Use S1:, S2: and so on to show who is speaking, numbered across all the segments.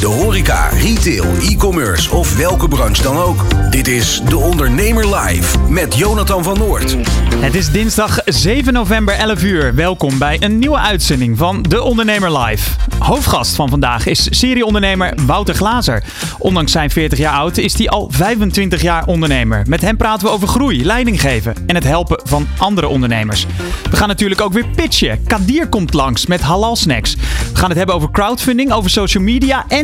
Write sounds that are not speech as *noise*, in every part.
S1: De horeca, retail, e-commerce of welke branche dan ook. Dit is De Ondernemer Live met Jonathan van Noord.
S2: Het is dinsdag 7 november 11 uur. Welkom bij een nieuwe uitzending van De Ondernemer Live. Hoofdgast van vandaag is serieondernemer Wouter Glazer. Ondanks zijn 40 jaar oud is hij al 25 jaar ondernemer. Met hem praten we over groei, leiding geven en het helpen van andere ondernemers. We gaan natuurlijk ook weer pitchen. Kadir komt langs met halal snacks. We gaan het hebben over crowdfunding, over social media en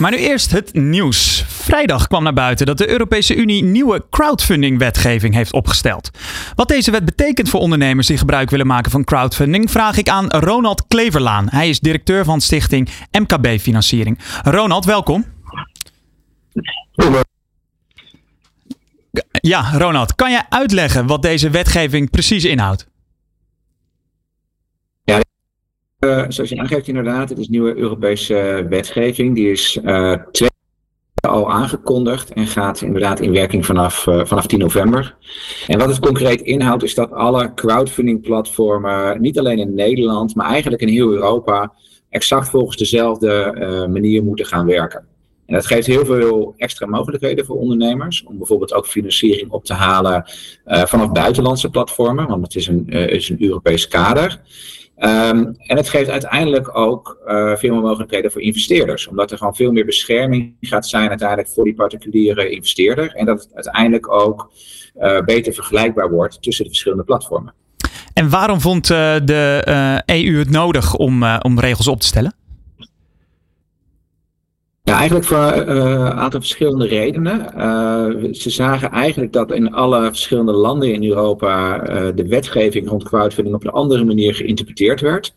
S2: Maar nu eerst het nieuws. Vrijdag kwam naar buiten dat de Europese Unie nieuwe crowdfunding-wetgeving heeft opgesteld. Wat deze wet betekent voor ondernemers die gebruik willen maken van crowdfunding, vraag ik aan Ronald Kleverlaan. Hij is directeur van stichting MKB Financiering. Ronald, welkom. Ja, Ronald, kan jij uitleggen wat deze wetgeving precies inhoudt?
S3: Uh, zoals je aangeeft inderdaad, het is nieuwe Europese wetgeving. Die is uh, al aangekondigd en gaat inderdaad in werking vanaf, vanaf 10 november. En wat het concreet inhoudt is dat alle crowdfunding platformen, niet alleen in Nederland, maar eigenlijk in heel Europa, exact volgens dezelfde manier moeten gaan werken. En dat geeft heel veel extra mogelijkheden voor ondernemers om bijvoorbeeld ook financiering op te halen vanaf buitenlandse platformen, want het is een, is een Europees kader. Um, en het geeft uiteindelijk ook uh, veel meer mogelijkheden voor investeerders, omdat er gewoon veel meer bescherming gaat zijn uiteindelijk voor die particuliere investeerder. En dat het uiteindelijk ook uh, beter vergelijkbaar wordt tussen de verschillende platformen.
S2: En waarom vond uh, de EU het nodig om, om regels op te stellen?
S3: Ja, eigenlijk voor een aantal verschillende redenen. Uh, ze zagen eigenlijk dat in alle verschillende landen in Europa uh, de wetgeving rond crowdfunding op een andere manier geïnterpreteerd werd.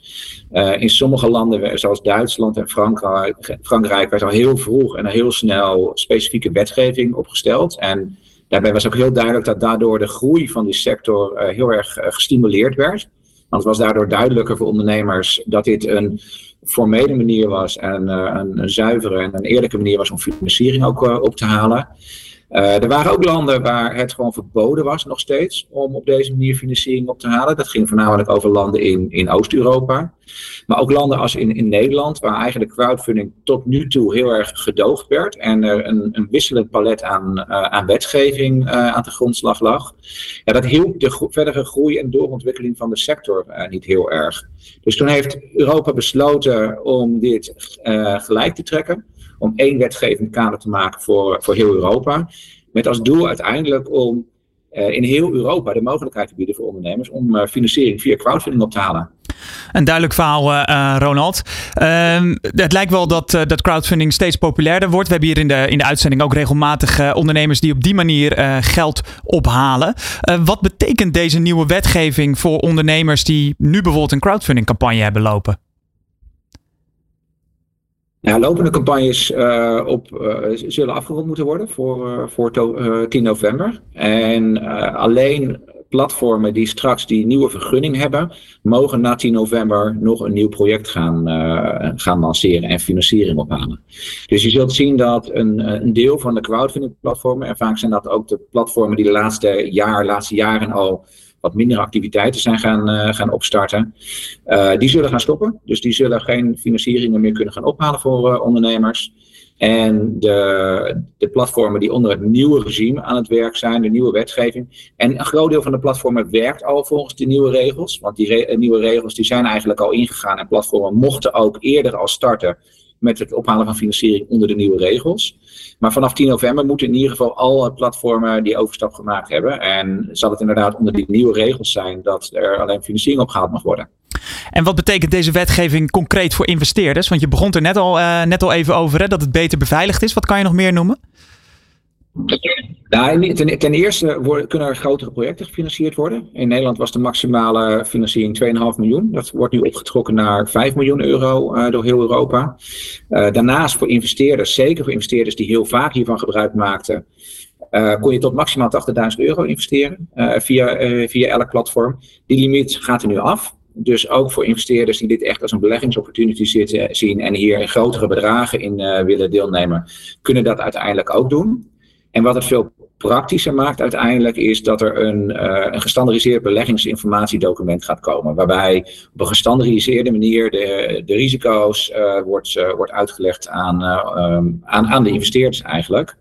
S3: In sommige landen, zoals Duitsland en Frankrijk, Frankrijk, werd al heel vroeg en heel snel specifieke wetgeving opgesteld. En daarbij was ook heel duidelijk dat daardoor de groei van die sector heel erg gestimuleerd werd. Want het was daardoor duidelijker voor ondernemers dat dit een formele manier was en uh, een, een, zuivere en een eerlijke manier was om financiering ook uh, op te halen. Uh, er waren ook landen waar het gewoon verboden was nog steeds om op deze manier financiering op te halen. Dat ging voornamelijk over landen in, in Oost-Europa. Maar ook landen als in, in Nederland, waar eigenlijk crowdfunding tot nu toe heel erg gedoogd werd. En er een, een wisselend palet aan, uh, aan wetgeving uh, aan de grondslag lag. Ja, dat hielp de verdere groei en doorontwikkeling van de sector niet heel erg. Dus toen heeft Europa besloten om dit gelijk te trekken om één wetgevend kader te maken voor, voor heel Europa. Met als doel uiteindelijk om uh, in heel Europa de mogelijkheid te bieden voor ondernemers om uh, financiering via crowdfunding op te halen.
S2: Een duidelijk verhaal, uh, Ronald. Ehm, het lijkt wel dat, dat crowdfunding steeds populairder wordt. We hebben hier in de, in de uitzending ook regelmatig ondernemers die op die manier geld ophalen. wat betekent deze nieuwe wetgeving voor ondernemers die nu bijvoorbeeld een crowdfunding campagne hebben lopen?
S3: Ja, lopende campagnes uh, op, uh, zullen afgerond moeten worden voor, uh, voor 10 november. En alleen platformen die straks die nieuwe vergunning hebben, mogen na 10 november nog een nieuw project gaan, gaan lanceren en financiering ophalen. Dus je zult zien dat een, een deel van de crowdfunding platformen, en vaak zijn dat ook de platformen die de laatste jaar, laatste jaren al wat minder activiteiten zijn gaan, uh, gaan opstarten. Uh, die zullen gaan stoppen. Dus die zullen geen financieringen meer kunnen gaan ophalen voor uh, ondernemers. En de, de platformen die onder het nieuwe regime aan het werk zijn, de nieuwe wetgeving. En een groot deel van de platformen werkt al volgens die nieuwe regels. Want die nieuwe regels die zijn eigenlijk al ingegaan. En platformen mochten ook eerder al starten met het ophalen van financiering onder de nieuwe regels. Maar vanaf 10 november moeten in ieder geval alle platformen die overstap gemaakt hebben. En zal het inderdaad onder die nieuwe regels zijn dat er alleen financiering opgehaald mag worden.
S2: En wat betekent deze wetgeving concreet voor investeerders? Want je begon er net al, uh, net al even over hè, dat het beter beveiligd is. Wat kan je nog meer noemen?
S3: Nou, ten, eerste worden, kunnen er grotere projecten gefinancierd worden. In Nederland was de maximale financiering 2,5 miljoen. Dat wordt nu opgetrokken naar 5 miljoen euro uh, door heel Europa. Uh, daarnaast voor investeerders, zeker voor investeerders die heel vaak hiervan gebruik maakten, uh, kon je tot maximaal 80.000 euro investeren via, via elk platform. Die limiet gaat er nu af. Dus ook voor investeerders die dit echt als een beleggingsopportunity zitten, zien en hier in grotere bedragen in willen deelnemen, kunnen dat uiteindelijk ook doen. En wat het veel praktischer maakt uiteindelijk is dat er een, uh, een gestandardiseerd beleggingsinformatiedocument gaat komen. Waarbij op een gestandardiseerde manier de, de risico's uh, wordt, uh, wordt uitgelegd aan, um, aan, aan de investeerders eigenlijk.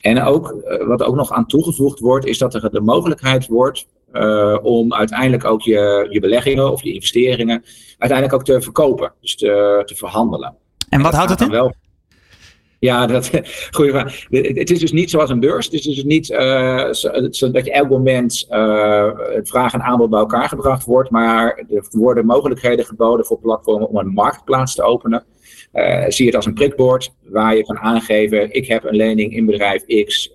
S3: En ook, wat ook nog aan toegevoegd wordt, is dat er de mogelijkheid wordt om uiteindelijk ook je, je beleggingen of je investeringen uiteindelijk ook te verkopen. Dus te, te verhandelen.
S2: En wat houdt het in? Wel, *laughs*
S3: ja, dat *laughs* goede vraag. Het is dus niet zoals een beurs. Het is dus niet uh, zo, dat je elk moment uh, vraag en aanbod bij elkaar gebracht wordt. Maar er worden mogelijkheden geboden voor platformen om een marktplaats te openen. Uh, zie het als een prikbord waar je kan aangeven: ik heb een lening in bedrijf X,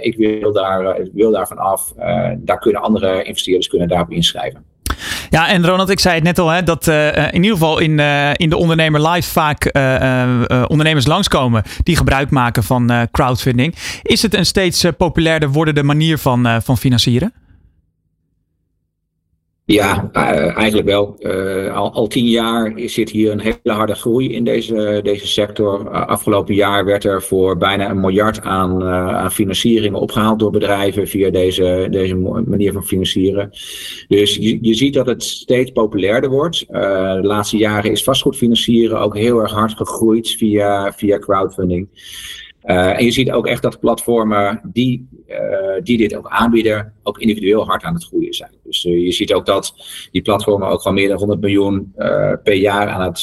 S3: ik wil, daar, wil daarvan af. daar kunnen andere investeerders kunnen daarop inschrijven.
S2: Ja, en Ronald, ik zei het net al, hè, dat uh, in ieder geval in, uh, in de ondernemer live vaak uh, ondernemers langskomen die gebruik maken van crowdfunding. Is het een steeds populairder wordende manier van, van financieren?
S3: Ja, uh, eigenlijk wel. Uh, al, tien jaar zit hier een hele harde groei in deze, deze sector. Afgelopen jaar werd er voor bijna een miljard aan, aan financiering opgehaald door bedrijven via deze, deze manier van financieren. Dus je, je ziet dat het steeds populairder wordt. de laatste jaren is vastgoedfinancieren ook heel erg hard gegroeid via, via crowdfunding. En je ziet ook echt dat platformen die, die dit ook aanbieden, ook individueel hard aan het groeien zijn. Dus uh, je ziet ook dat die platformen ook al meer dan 100 miljoen per jaar aan het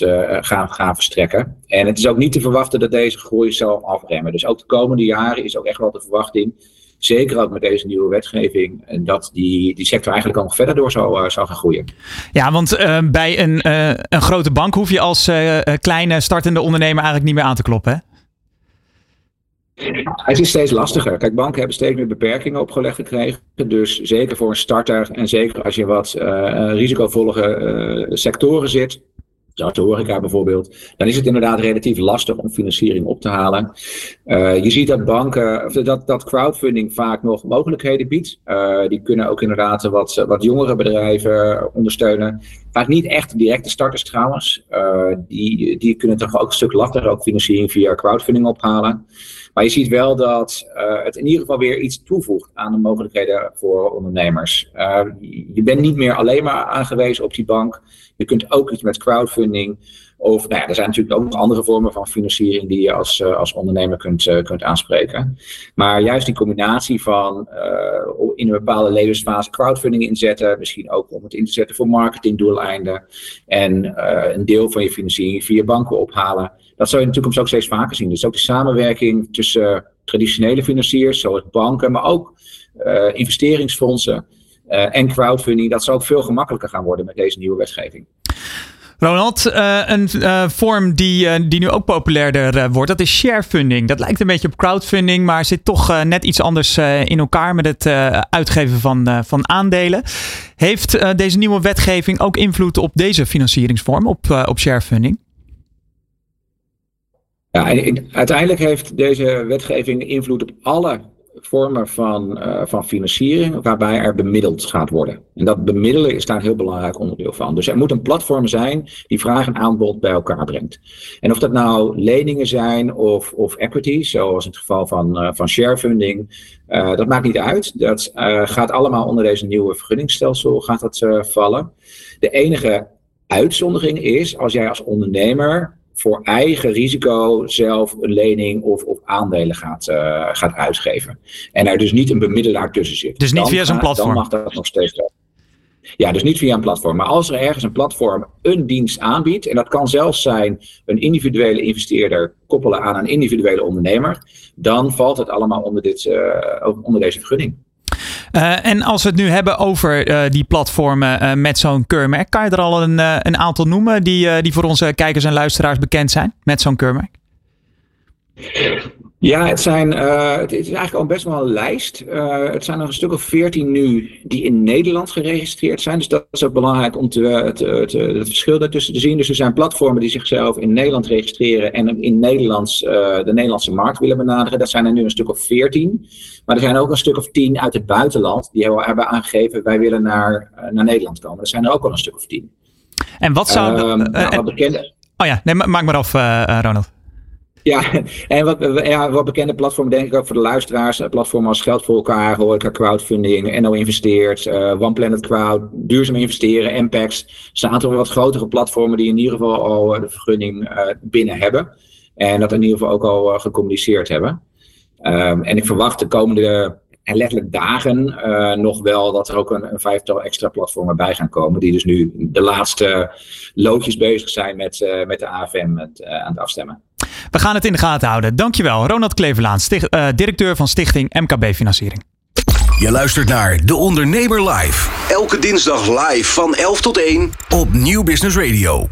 S3: gaan, gaan verstrekken. En het is ook niet te verwachten dat deze groei zal afremmen. Dus ook de komende jaren is ook echt wel de verwachting, zeker ook met deze nieuwe wetgeving, dat die, die sector eigenlijk al nog verder door zou, zou gaan groeien.
S2: Ja, want bij een, een grote bank hoef je als kleine startende ondernemer eigenlijk niet meer aan te kloppen?
S3: Het is steeds lastiger. Kijk, banken hebben steeds meer beperkingen opgelegd gekregen. Dus zeker voor een starter en zeker als je wat uh, risicovolle uh, sectoren zit, zoals de horeca bijvoorbeeld, dan is het inderdaad relatief lastig om financiering op te halen. Je ziet dat banken, dat, dat crowdfunding vaak nog mogelijkheden biedt. Die kunnen ook inderdaad wat, wat jongere bedrijven ondersteunen. Vaak niet echt directe starters trouwens. Die, die kunnen toch ook een stuk lastiger ook financiering via crowdfunding ophalen. Maar je ziet wel dat uh, het in ieder geval weer iets toevoegt aan de mogelijkheden voor ondernemers. Uh, je bent niet meer alleen maar aangewezen op die bank. Je kunt ook iets met crowdfunding. Of nou ja, er zijn natuurlijk ook nog andere vormen van financiering die je als, uh, als ondernemer kunt, kunt aanspreken. Maar juist die combinatie van in een bepaalde levensfase crowdfunding inzetten, misschien ook om het in te zetten voor marketingdoeleinden en een deel van je financiering via banken ophalen dat zou je in de toekomst ook steeds vaker zien. Dus ook de samenwerking tussen traditionele financiers, zoals banken, maar ook uh, investeringsfondsen uh, en crowdfunding, dat zou ook veel gemakkelijker gaan worden met deze nieuwe wetgeving.
S2: Ronald, een vorm die, die nu ook populairder wordt, dat is sharefunding. Dat lijkt een beetje op crowdfunding, maar zit toch net iets anders in elkaar met het uitgeven van, van aandelen. Heeft deze nieuwe wetgeving ook invloed op deze financieringsvorm, op, op sharefunding?
S3: Ja, uiteindelijk heeft deze wetgeving invloed op alle vormen van, uh, van financiering waarbij er bemiddeld gaat worden. En dat bemiddelen is daar een heel belangrijk onderdeel van. Dus er moet een platform zijn die vraag en aanbod bij elkaar brengt. En of dat nou leningen zijn of, of equity, zoals in het geval van, uh, van sharefunding, uh, dat maakt niet uit. Dat gaat allemaal onder deze nieuwe vergunningsstelsel gaat dat, vallen. De enige uitzondering is als jij als ondernemer voor eigen risico zelf een lening of, of aandelen gaat, uh, gaat uitgeven. En er dus niet een bemiddelaar tussen zit.
S2: Dus niet via zo'n platform?
S3: Dan mag dat nog steeds Ja, dus niet via een platform. Maar als er ergens een platform een dienst aanbiedt, en dat kan zelfs zijn een individuele investeerder koppelen aan een individuele ondernemer, dan valt het allemaal onder, dit, uh, onder deze vergunning.
S2: Uh, en als we het nu hebben over uh, die platformen uh, met zo'n keurmerk, kan je er al een, een aantal noemen die, die voor onze kijkers en luisteraars bekend zijn met zo'n keurmerk?
S3: Ja, het, zijn, uh, het is eigenlijk al best wel een lijst. Uh, het zijn nog een stuk of veertien nu die in Nederland geregistreerd zijn. Dus dat is ook belangrijk om te, het, het, het, verschil daartussen te zien. Dus er zijn platformen die zichzelf in Nederland registreren en in Nederlands, uh, de Nederlandse markt willen benaderen. Dat zijn er nu een stuk of veertien. Maar er zijn ook een stuk of tien uit het buitenland die hebben aangegeven wij willen naar, naar Nederland komen. Er zijn er ook al een stuk of tien.
S2: En wat zou...
S3: nou, wat bekende...
S2: Oh ja, nee, maak maar af, Ronald.
S3: Ja, *laughs* en wat, wat bekende platformen, denk ik ook voor de luisteraars. Platformen als Geld voor elkaar, Horeca Crowdfunding, NO Investeert, uh, One Planet Crowd, Duurzaam Investeren, Impact. Er zijn een aantal wat grotere platformen die in ieder geval al eh, de vergunning binnen hebben. En dat in ieder geval ook al gecommuniceerd hebben. Um, en ik verwacht de komende en letterlijk dagen nog wel dat er ook een, een, vijftal extra platformen bij gaan komen. Die dus nu de laatste loodjes bezig zijn met, met de AFM met, aan het afstemmen.
S2: We gaan het in de gaten houden. Dankjewel, Ronald Kleverlaan, sticht, directeur van Stichting MKB Financiering.
S1: Je luistert naar De Ondernemer Live. Elke dinsdag live van 11 tot 1 op Nieuw Business Radio.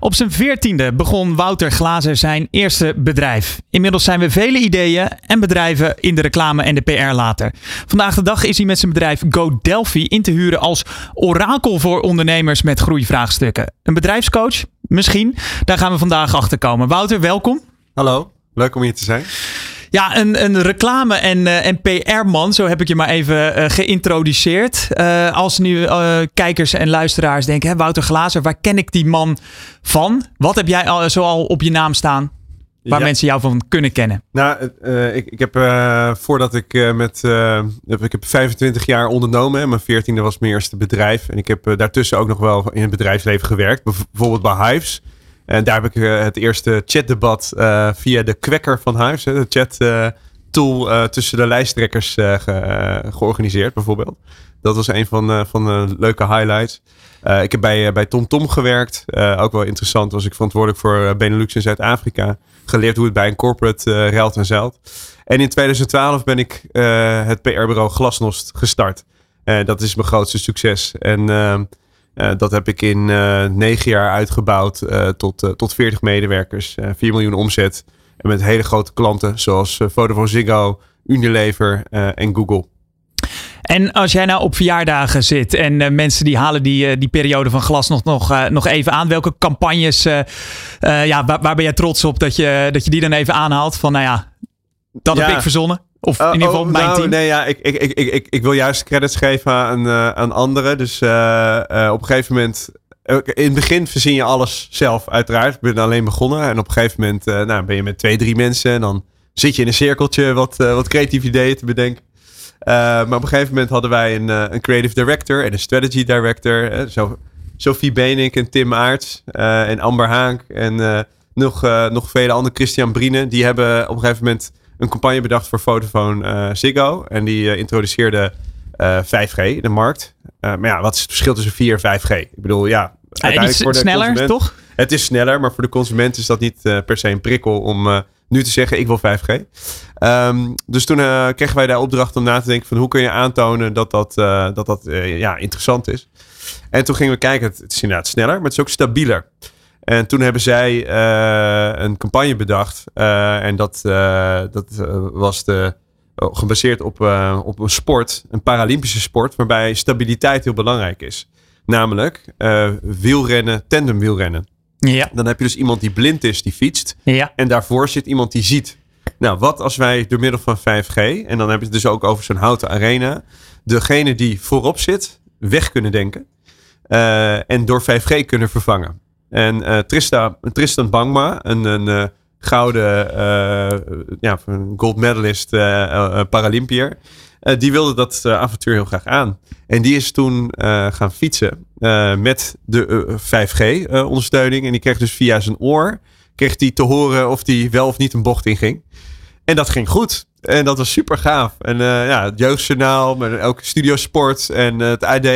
S2: Op zijn veertiende begon Wouter Glazer zijn eerste bedrijf. Inmiddels zijn we vele ideeën en bedrijven in de reclame en de PR later. Vandaag de dag is hij met zijn bedrijf Go Delphi in te huren als orakel voor ondernemers met groeivraagstukken. Een bedrijfscoach? Misschien. Daar gaan we vandaag achter komen. Wouter, welkom.
S4: Hallo, leuk om hier te zijn.
S2: Ja, een, een reclame- en, uh, en PR-man, zo heb ik je maar even uh, geïntroduceerd. Uh, als nu kijkers en luisteraars denken, hè, Wouter Glazer, waar ken ik die man van? Wat heb jij al, zo al op je naam staan? Waar ja. mensen jou van kunnen kennen?
S4: Nou, ik, ik heb voordat ik met. ik heb 25 jaar ondernomen. Mijn 14e was mijn eerste bedrijf. En ik heb daartussen ook nog wel in het bedrijfsleven gewerkt. Bijvoorbeeld bij Hives. En daar heb ik uh, het eerste chatdebat uh, via de kwekker van huis, hè, de chat uh, tool tussen de lijsttrekkers ge, georganiseerd bijvoorbeeld. Dat was een van, van de leuke highlights. ik heb bij, bij TomTom Tom gewerkt. ook wel interessant. Was ik verantwoordelijk voor Benelux in Zuid-Afrika. Geleerd hoe het bij een corporate ruilt en zeilt. En in 2012 ben ik het PR-bureau Glasnost gestart. dat is mijn grootste succes. En ehm, uh, dat heb ik in uh, negen jaar uitgebouwd uh, tot, tot 40 medewerkers, 4 miljoen omzet. En met hele grote klanten zoals Vodafone Ziggo, Unilever en Google.
S2: En als jij nou op verjaardagen zit en mensen die halen die, die periode van glas nog, nog, nog even aan. Welke campagnes, ja, waar, waar, ben jij trots op dat je, dat je die dan even aanhaalt? Van nou ja, dat ja. heb ik verzonnen. Of in ieder geval oh, mijn
S4: nou,
S2: team.
S4: Nee, ja, ik, ik, ik, ik, ik wil juist credits geven aan, uh, aan anderen. Dus uh, uh, op een gegeven moment... In het begin verzin je alles zelf, uiteraard. Ik ben alleen begonnen. En op een gegeven moment nou, ben je met twee, drie mensen. En dan zit je in een cirkeltje wat, wat creatieve ideeën te bedenken. maar op een gegeven moment hadden wij een, een creative director en een strategy director. zo, Sophie Benik en Tim Aarts en Amber Haak. En nog, nog vele andere. Christian Brine. Die hebben op een gegeven moment een campagne bedacht voor Vodafone uh, Ziggo. En die uh, introduceerde uh, 5G in de markt. maar ja, wat is het verschil tussen 4 en 5G? Ik bedoel, ja...
S2: Uiteindelijk voor de sneller, toch?
S4: Het is sneller, maar voor de consument is dat niet per se een prikkel om nu te zeggen, ik wil 5G. Um, dus toen kregen wij de opdracht om na te denken van hoe kun je aantonen dat dat, dat, dat ja, interessant is. En toen gingen we kijken, het, het is inderdaad sneller, maar het is ook stabieler. En toen hebben zij uh, een campagne bedacht. Uh, en dat, uh, dat was de, oh, gebaseerd op, op een sport, een Paralympische sport, waarbij stabiliteit heel belangrijk is. Namelijk wielrennen, tandemwielrennen.
S2: Ja.
S4: Dan heb je dus iemand die blind is, die fietst.
S2: Ja.
S4: En daarvoor zit iemand die ziet. Nou, wat als wij door middel van 5G, en dan heb je het dus ook over zo'n houten arena, degene die voorop zit, weg kunnen denken. en door 5G kunnen vervangen. En uh, Trista, Tristan Bangma, een, een uh, gouden uh, ja, gold medalist Paralympier, die wilde dat avontuur heel graag aan. En die is toen gaan fietsen met de 5G-ondersteuning. en die kreeg dus via zijn oor kreeg die te horen of die wel of niet een bocht in ging. En dat ging goed. En dat was super gaaf. En ja, het jeugdjournaal, elke studio sport en het AD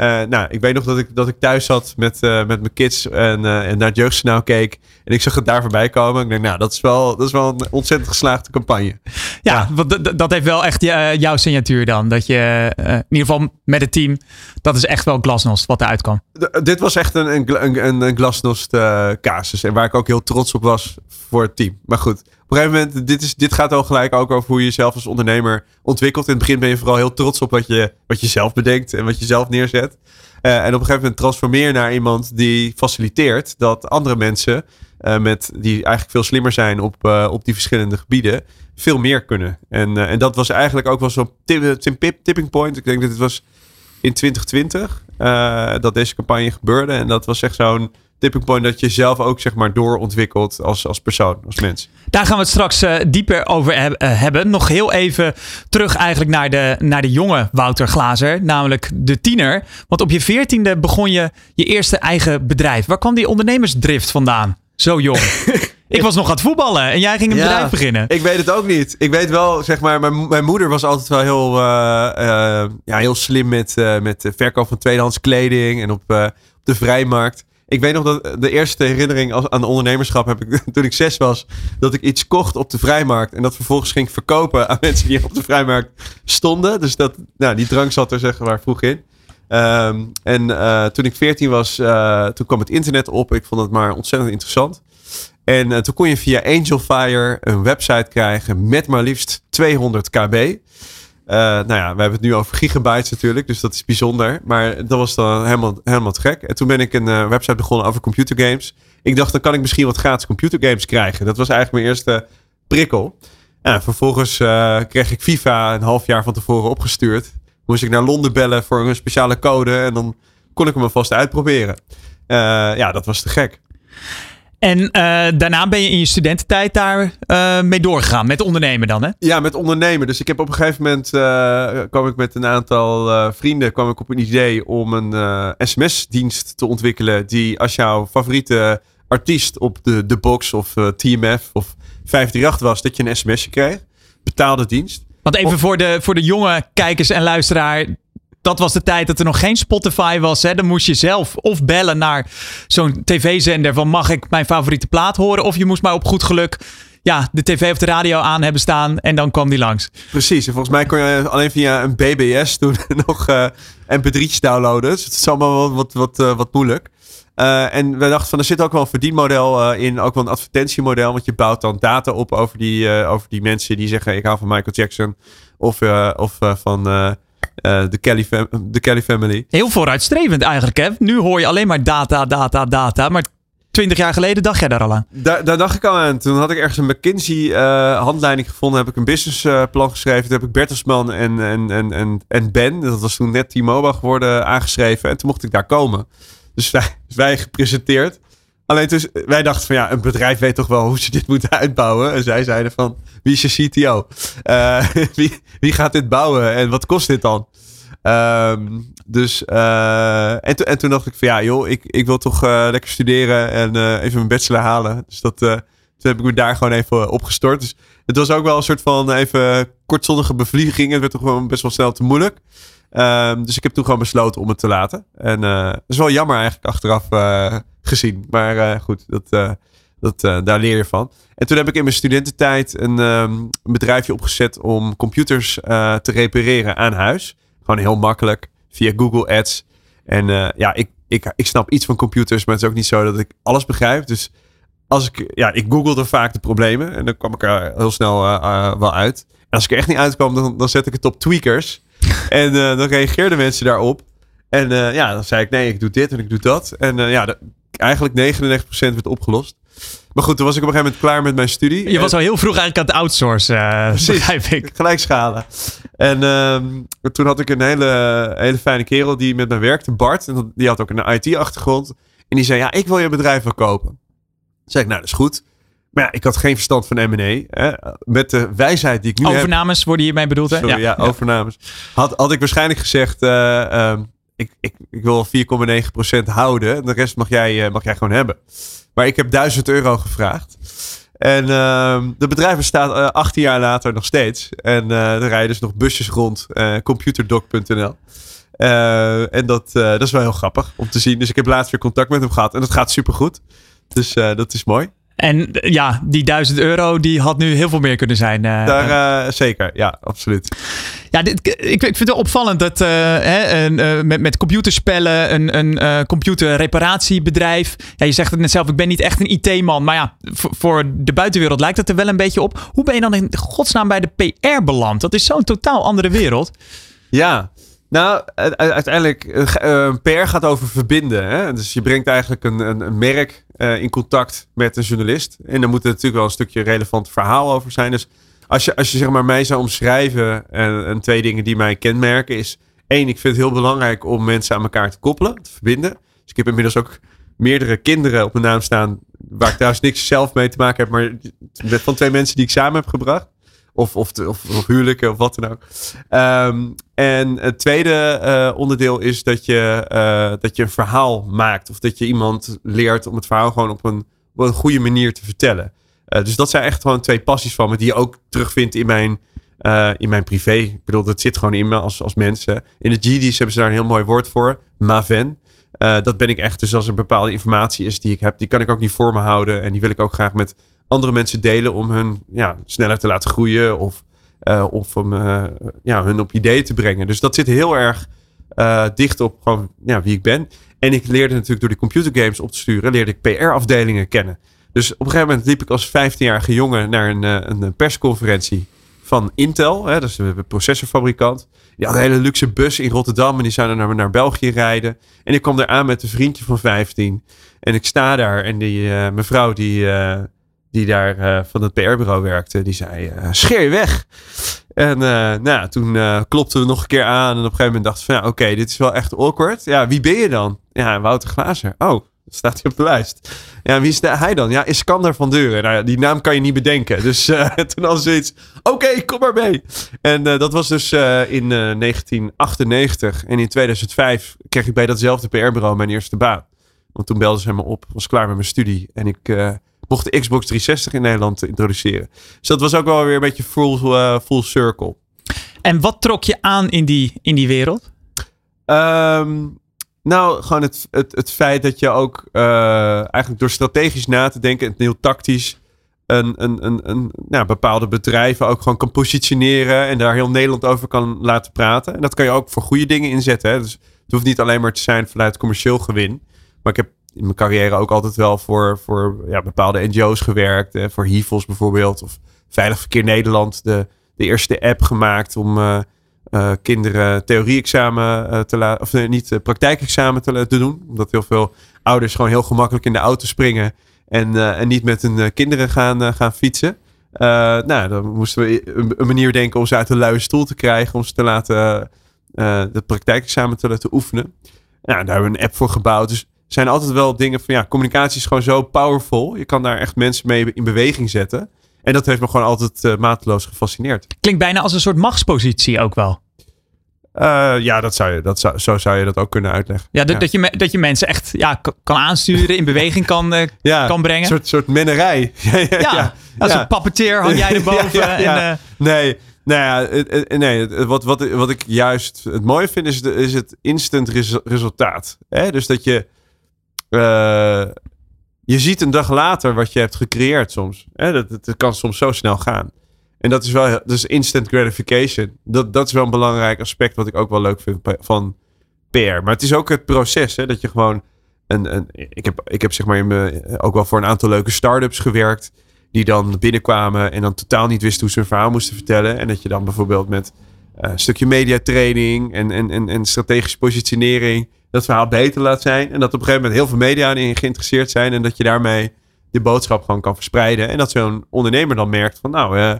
S4: uh, nou, ik weet nog dat ik, dat ik thuis zat met, uh, met mijn kids en, uh, en naar het jeugdjournaal keek. En ik zag het daar voorbij komen. Ik denk, nou, dat is wel, dat is wel een ontzettend geslaagde campagne.
S2: Ja, dat heeft wel echt jouw signatuur dan. Dat je in ieder geval met het team, dat is echt wel glasnost wat eruit kwam.
S4: D dit was echt een, een, een, een glasnost casus. En waar ik ook heel trots op was voor het team. Maar goed, Op een gegeven moment, dit, is, dit gaat al gelijk ook over hoe je jezelf als ondernemer ontwikkelt. In het begin ben je vooral heel trots op wat je, wat je zelf bedenkt en wat je zelf neerzet. Uh, en op een gegeven moment transformeer naar iemand die faciliteert dat andere mensen, uh, met, die eigenlijk veel slimmer zijn op, uh, op die verschillende gebieden, veel meer kunnen. En, en dat was eigenlijk ook wel zo'n tipping point. Ik denk dat het was in 2020 dat deze campagne gebeurde. En dat was echt zo'n tipping point dat je zelf ook zeg maar doorontwikkelt als, als persoon, als mens.
S2: Daar gaan we het straks uh, dieper over heb, uh, hebben. Nog heel even terug eigenlijk naar de, naar de jonge Wouter Glazer, namelijk de tiener. Want op je veertiende begon je je eerste eigen bedrijf. Waar kwam die ondernemersdrift vandaan? Zo jong. *laughs* Ik was nog aan het voetballen en jij ging een ja, bedrijf beginnen.
S4: Ik weet het ook niet. Ik weet wel, zeg maar, mijn, mijn moeder was altijd wel heel, uh, ja, heel slim met, met de verkoop van tweedehands kleding en op, op de vrijmarkt. Ik weet nog dat de eerste herinnering aan ondernemerschap heb ik *laughs* toen ik zes was. Dat ik iets kocht op de vrijmarkt. En dat vervolgens ging verkopen aan *laughs* mensen die op de vrijmarkt stonden. Dus dat, nou, die drang zat er zeg maar vroeg in. Um, en uh, toen ik 14 was, uh, toen kwam het internet op. Ik vond het maar ontzettend interessant. En toen kon je via Angelfire een website krijgen met maar liefst 200 kb. Uh, nou ja, we hebben het nu over gigabytes natuurlijk, dus dat is bijzonder. Maar dat was dan helemaal, helemaal te gek. En toen ben ik een uh, website begonnen over computergames. Ik dacht, dan kan ik misschien wat gratis computergames krijgen. Dat was eigenlijk mijn eerste prikkel. En vervolgens uh, kreeg ik FIFA een half jaar van tevoren opgestuurd. Moest ik naar Londen bellen voor een speciale code. En dan kon ik hem alvast uitproberen. ja, dat was te gek.
S2: En uh, daarna ben je in je studententijd daar uh, mee doorgegaan. Met ondernemen dan, hè?
S4: Ja, met ondernemen. Dus ik heb op een gegeven moment... Uh, kwam ik met een aantal vrienden... kwam ik op een idee om een sms-dienst te ontwikkelen... die als jouw favoriete artiest op de, de box of TMF of 538 was... dat je een sms'je kreeg. Betaalde dienst.
S2: Want even of, voor, de, voor de jonge kijkers en luisteraar dat was de tijd dat er nog geen Spotify was. Hè? Dan moest je zelf of bellen naar zo'n tv-zender van mag ik mijn favoriete plaat horen? Of je moest maar op goed geluk ja, de tv of de radio aan hebben staan en dan kwam die langs.
S4: Precies, en volgens mij kon je alleen via een BBS toen *laughs* nog uh, mp3'tjes downloaden. Dus het is allemaal wat, wat, uh, wat moeilijk. Uh, en we dachten van er zit ook wel een verdienmodel in, ook wel een advertentiemodel. Want je bouwt dan data op over die, over die mensen die zeggen ik hou van Michael Jackson. Of, of van de, Kelly de Kelly Family.
S2: Heel vooruitstrevend eigenlijk, hè? Nu hoor je alleen maar data, data, data. Maar twintig jaar geleden dacht jij daar al aan?
S4: Daar, daar dacht ik al aan. Toen had ik ergens een McKinsey-handleiding uh, gevonden. Heb ik een businessplan geschreven. Toen heb ik Bertelsman en, en, en, en, en Ben, dat was toen net T-Mobile geworden, aangeschreven. En toen mocht ik daar komen. Dus wij, *laughs* wij gepresenteerd. Alleen dus, wij dachten van ja, een bedrijf weet toch wel hoe ze dit moeten uitbouwen. En zij zeiden van, wie is je CTO? Uh, *laughs* wie, wie gaat dit bouwen en wat kost dit dan? Um, dus, uh, en, en, toen dacht ik van ja joh, ik, ik wil toch uh, lekker studeren en even mijn bachelor halen. Dus dat, toen heb ik me daar gewoon even opgestort. Dus het was ook wel een soort van even kortzonnige bevlieging. Het werd toch best wel snel te moeilijk. Um, dus ik heb toen gewoon besloten om het te laten. En dat is wel jammer eigenlijk achteraf gezien. Maar uh, goed, dat, dat, daar leer je van. En toen heb ik in mijn studententijd een, um, bedrijfje opgezet om computers te repareren aan huis. Gewoon heel makkelijk via Google Ads. En ja, ik, ik, ik snap iets van computers, maar het is ook niet zo dat ik alles begrijp. Dus als ik, ja, ik googelde vaak de problemen en dan kwam ik er heel snel wel uit. En als ik er echt niet uitkwam, dan, dan zet ik het op tweakers. En dan reageerden mensen daarop. En ja, dan zei ik nee, ik doe dit en ik doe dat. En ja, eigenlijk 99% werd opgelost. Maar goed, toen was ik op een gegeven moment klaar met mijn studie.
S2: Je was al heel vroeg eigenlijk aan het outsourcen, uh, begrijp ik. *laughs*
S4: Gelijk schalen. En uh, toen had ik een hele, hele fijne kerel die met mij werkte, Bart. En die had ook een IT-achtergrond. En die zei, ja, ik wil je bedrijf verkopen. Toen zei ik, nou, dat is goed. Maar ja, ik had geen verstand van M&A. Met de wijsheid die ik nu
S2: overnames
S4: heb,
S2: worden hiermee bedoeld, hè?
S4: Sorry, ja, ja, overnames. Had, had ik waarschijnlijk gezegd... Uh, ik, ik, ik wil 4,9% houden. De rest mag jij, uh, mag jij gewoon hebben. Maar ik heb 1000 euro gevraagd. En uh, de bedrijf bestaat uh, 18 jaar later nog steeds. En uh, er rijden dus nog busjes rond. computerdoc.nl. en dat, dat is wel heel grappig om te zien. Dus ik heb laatst weer contact met hem gehad. En dat gaat supergoed. Dus dat is mooi.
S2: En uh, ja, die 1000 euro die had nu heel veel meer kunnen zijn. Uh,
S4: Daar, zeker, ja, absoluut.
S2: Ja, dit, ik, ik vind het opvallend dat hè, een, met, met computerspellen, een, een computerreparatiebedrijf. Ja, je zegt het net zelf, ik ben niet echt een IT-man. Maar ja, voor, voor de buitenwereld lijkt het er wel een beetje op. Hoe ben je dan in godsnaam bij de PR beland? Dat is zo'n totaal andere wereld.
S4: Ja, nou, uiteindelijk, uh, PR gaat over verbinden. Hè? Dus je brengt eigenlijk een, een, een merk uh, in contact met een journalist. En daar moet er natuurlijk wel een stukje relevant verhaal over zijn. Dus als je, als je zeg maar mij zou omschrijven, en, en twee dingen die mij kenmerken, is één, ik vind het heel belangrijk om mensen aan elkaar te koppelen, te verbinden. Dus ik heb inmiddels ook meerdere kinderen op mijn naam staan, waar ik trouwens niks zelf mee te maken heb, maar van twee mensen die ik samen heb gebracht. Of, of, of, huwelijken of wat dan ook. Um, en het tweede uh, onderdeel is dat je, uh, dat je een verhaal maakt. Of dat je iemand leert om het verhaal gewoon op een, op een goede manier te vertellen. Uh, dus dat zijn echt gewoon twee passies van me die je ook terugvindt in mijn, in mijn privé. Ik bedoel, dat zit gewoon in me als, als mensen. In de GD's hebben ze daar een heel mooi woord voor. Maven. dat ben ik echt. Dus als er bepaalde informatie is die ik heb, die kan ik ook niet voor me houden. En die wil ik ook graag met andere mensen delen om hun ja, sneller te laten groeien of, uh, of om uh, ja, hun op ideeën te brengen. Dus dat zit heel erg uh, dicht op gewoon, ja, wie ik ben. En ik leerde natuurlijk door die computergames op te sturen, leerde ik PR-afdelingen kennen. Dus op een gegeven moment liep ik als 15-jarige jongen naar een, een persconferentie van Intel, hè, dat is een processorfabrikant. Die had een hele luxe bus in Rotterdam en die zouden naar, naar België rijden. En ik kwam daar aan met een vriendje van 15. En ik sta daar en die mevrouw die die daar uh, van het PR-bureau werkte, die zei: uh, scheer je weg. En uh, nou, toen klopten we nog een keer aan. En op een gegeven moment dachten we: ja, oké, dit is wel echt awkward. Ja, wie ben je dan? Ja, Wouter Glazer. Oh, staat hij op de lijst. Ja, wie is hij dan? Ja, Iskander van Deuren. Nou die naam kan je niet bedenken. Dus *laughs* toen al zoiets: oké, kom maar mee. En dat was dus in 1998. En in 2005 kreeg ik bij datzelfde PR-bureau mijn eerste baan. Want toen belden ze me op, was klaar met mijn studie. En ik mocht de Xbox 360 in Nederland introduceren. Dus dat was ook wel weer een beetje full, uh, full circle.
S2: En wat trok je aan in die, in die wereld?
S4: Um, nou, gewoon het, het, het feit dat je ook uh, eigenlijk door strategisch na te denken, het heel tactisch, een, een, een, een nou, bepaalde bedrijven ook gewoon kan positioneren en daar heel Nederland over kan laten praten. En dat kan je ook voor goede dingen inzetten. Hè? Dus het hoeft niet alleen maar te zijn vanuit commercieel gewin. Maar ik heb in mijn carrière ook altijd wel voor, voor ja, bepaalde NGO's gewerkt. Hè, voor HIVOS bijvoorbeeld. Of Veilig Verkeer Nederland. De, de eerste app gemaakt om uh, uh, kinderen theorie-examen uh, te laten. Of niet praktijkexamen te, doen. Omdat heel veel ouders gewoon heel gemakkelijk in de auto springen. En, en niet met hun kinderen gaan, gaan fietsen. nou, dan moesten we een, een, manier denken om ze uit de luie stoel te krijgen. Om ze te laten het praktijkexamen te laten oefenen. Nou, daar hebben we een app voor gebouwd. Dus zijn altijd wel dingen van ja, communicatie is gewoon zo powerful. Je kan daar echt mensen mee in beweging zetten. En dat heeft me gewoon altijd uh, mateloos gefascineerd.
S2: Klinkt bijna als een soort machtspositie ook wel.
S4: Uh, ja, dat zou je, dat zou, zo zou je dat ook kunnen uitleggen.
S2: Ja, dat, Je, dat je mensen echt ja, kan aansturen, in beweging kan, uh, *laughs* ja, kan brengen. Een
S4: soort, soort mennerij. *laughs*
S2: ja, ja, ja, als een pappeteer hang jij *laughs* erboven. En,
S4: nee, nou ja, nee, wat, wat, wat ik juist het mooie vind is, de, is het instant resultaat. Hè? Dus dat je uh, je ziet een dag later wat je hebt gecreëerd soms. Hè? Dat, kan soms zo snel gaan. En dat is wel dus instant gratification. Dat, dat is wel een belangrijk aspect wat ik ook wel leuk vind van PR. Maar het is ook het proces, hè, dat je gewoon. Een, een, ik, heb, ik heb zeg maar ook wel voor een aantal leuke start-ups gewerkt. Die dan binnenkwamen en dan totaal niet wisten hoe ze hun verhaal moesten vertellen. En dat je dan bijvoorbeeld met uh, een stukje mediatraining en, en, en strategische positionering dat verhaal beter laat zijn. En dat op een gegeven moment heel veel media in geïnteresseerd zijn. En dat je daarmee de boodschap gewoon kan verspreiden. En dat zo'n ondernemer dan merkt van nou, uh,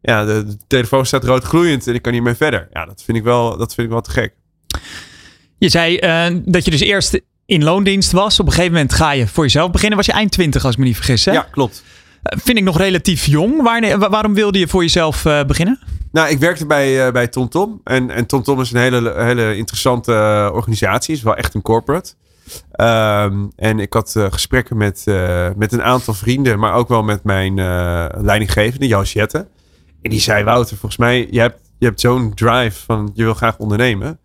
S4: ja, de, telefoon staat rood gloeiend en ik kan niet meer verder. Ja, dat vind ik wel, dat vind ik wel te gek.
S2: Je zei uh, dat je dus eerst in loondienst was. Op een gegeven moment ga je voor jezelf beginnen. Was je eind 20 als ik me niet vergis hè?
S4: Ja, klopt.
S2: Vind ik nog relatief jong. Waar, waarom wilde je voor jezelf beginnen?
S4: Nou, ik werkte bij, uh, bij TomTom. En, en TomTom is een hele, hele interessante uh, organisatie. is wel echt een corporate. Um, en ik had gesprekken met, met een aantal vrienden. Maar ook wel met mijn leidinggevende, Jette. En die zei, Wouter, volgens mij, je hebt, je hebt zo'n drive van je wil graag ondernemen.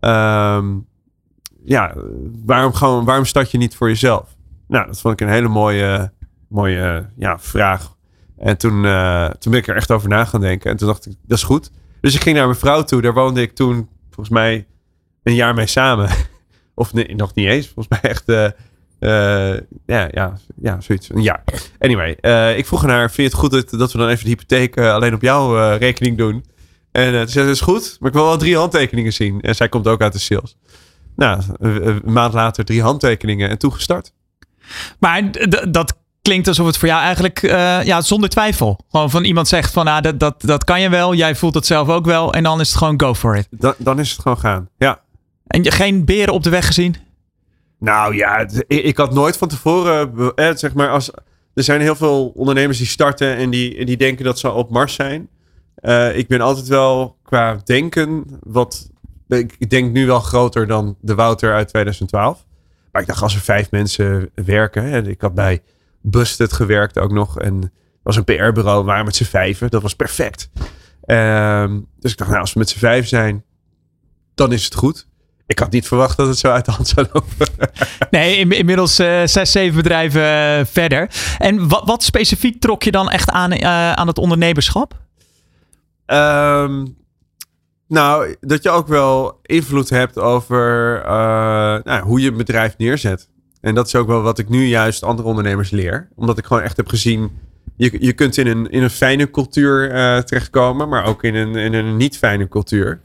S4: Um, ja, waarom, gewoon, waarom start je niet voor jezelf? Nou, dat vond ik een hele mooie, mooie ja, vraag. En toen, toen ben ik er echt over na gaan denken. En toen dacht ik, dat is goed. Dus ik ging naar mijn vrouw toe. Daar woonde ik toen volgens mij een jaar mee samen. *laughs* of nee, nog niet eens. Volgens mij echt uh, ja, ja, ja, zoiets. Ja. Anyway, uh, ik vroeg naar, vind je het goed dat, dat we dan even de hypotheek alleen op jouw rekening doen? En toen zei ze, is goed, maar ik wil wel drie handtekeningen zien. En zij komt ook uit de sales. Nou, een, maand later drie handtekeningen en toen gestart.
S2: Maar dat klinkt alsof het voor jou eigenlijk ja, zonder twijfel. Gewoon van iemand zegt van ah, dat, dat, dat kan je wel, jij voelt het zelf ook wel. En dan is het gewoon go for it.
S4: Dan, dan is het gewoon gaan, ja.
S2: En geen beren op de weg gezien?
S4: Nou ja, ik, had nooit van tevoren, eh, zeg maar, als, er zijn heel veel ondernemers die starten en die, die denken dat ze op Mars zijn. Uh, ik ben altijd wel qua denken wat, ik denk nu wel groter dan de Wouter uit 2012. Maar ik dacht, als er vijf mensen werken, hè, ik had bij Busted gewerkt ook nog en was een PR-bureau, waren met z'n vijven, dat was perfect. Uh, dus ik dacht, nou, als we met z'n vijf zijn, dan is het goed. Ik had niet verwacht dat het zo uit de hand zou lopen. *laughs*
S2: nee, inmiddels uh, zes, zeven bedrijven uh, verder. En wat, wat, specifiek trok je dan echt aan, uh, aan het ondernemerschap?
S4: Um, nou, dat je ook wel invloed hebt over nou, hoe je een bedrijf neerzet. En dat is ook wel wat ik nu juist andere ondernemers leer. Omdat ik gewoon echt heb gezien. Je, je kunt in een, in een fijne cultuur terechtkomen, maar ook in een, in een niet fijne cultuur.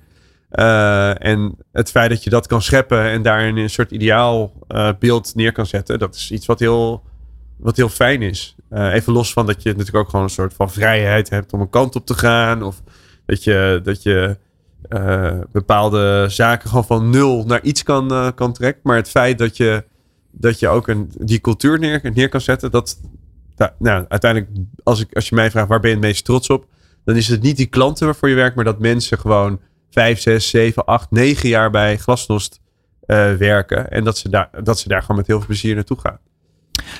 S4: Uh, en het feit dat je dat kan scheppen en daarin een soort ideaal uh, beeld neer kan zetten, dat is iets wat heel, wat heel fijn is. Even los van dat je natuurlijk ook gewoon een soort van vrijheid hebt om een kant op te gaan. Of dat je, dat je bepaalde zaken gewoon van nul naar iets kan, kan trekken. Maar het feit dat je, dat je ook een, die cultuur neer, neer kan zetten, dat, nou, uiteindelijk, als, ik, als je mij vraagt waar ben je het meest trots op, dan is het niet die klanten waarvoor je werkt, maar dat mensen gewoon vijf, zes, zeven, acht, negen jaar bij Glasnost uh, werken. En dat ze, daar, dat ze daar gewoon met heel veel plezier naartoe gaan.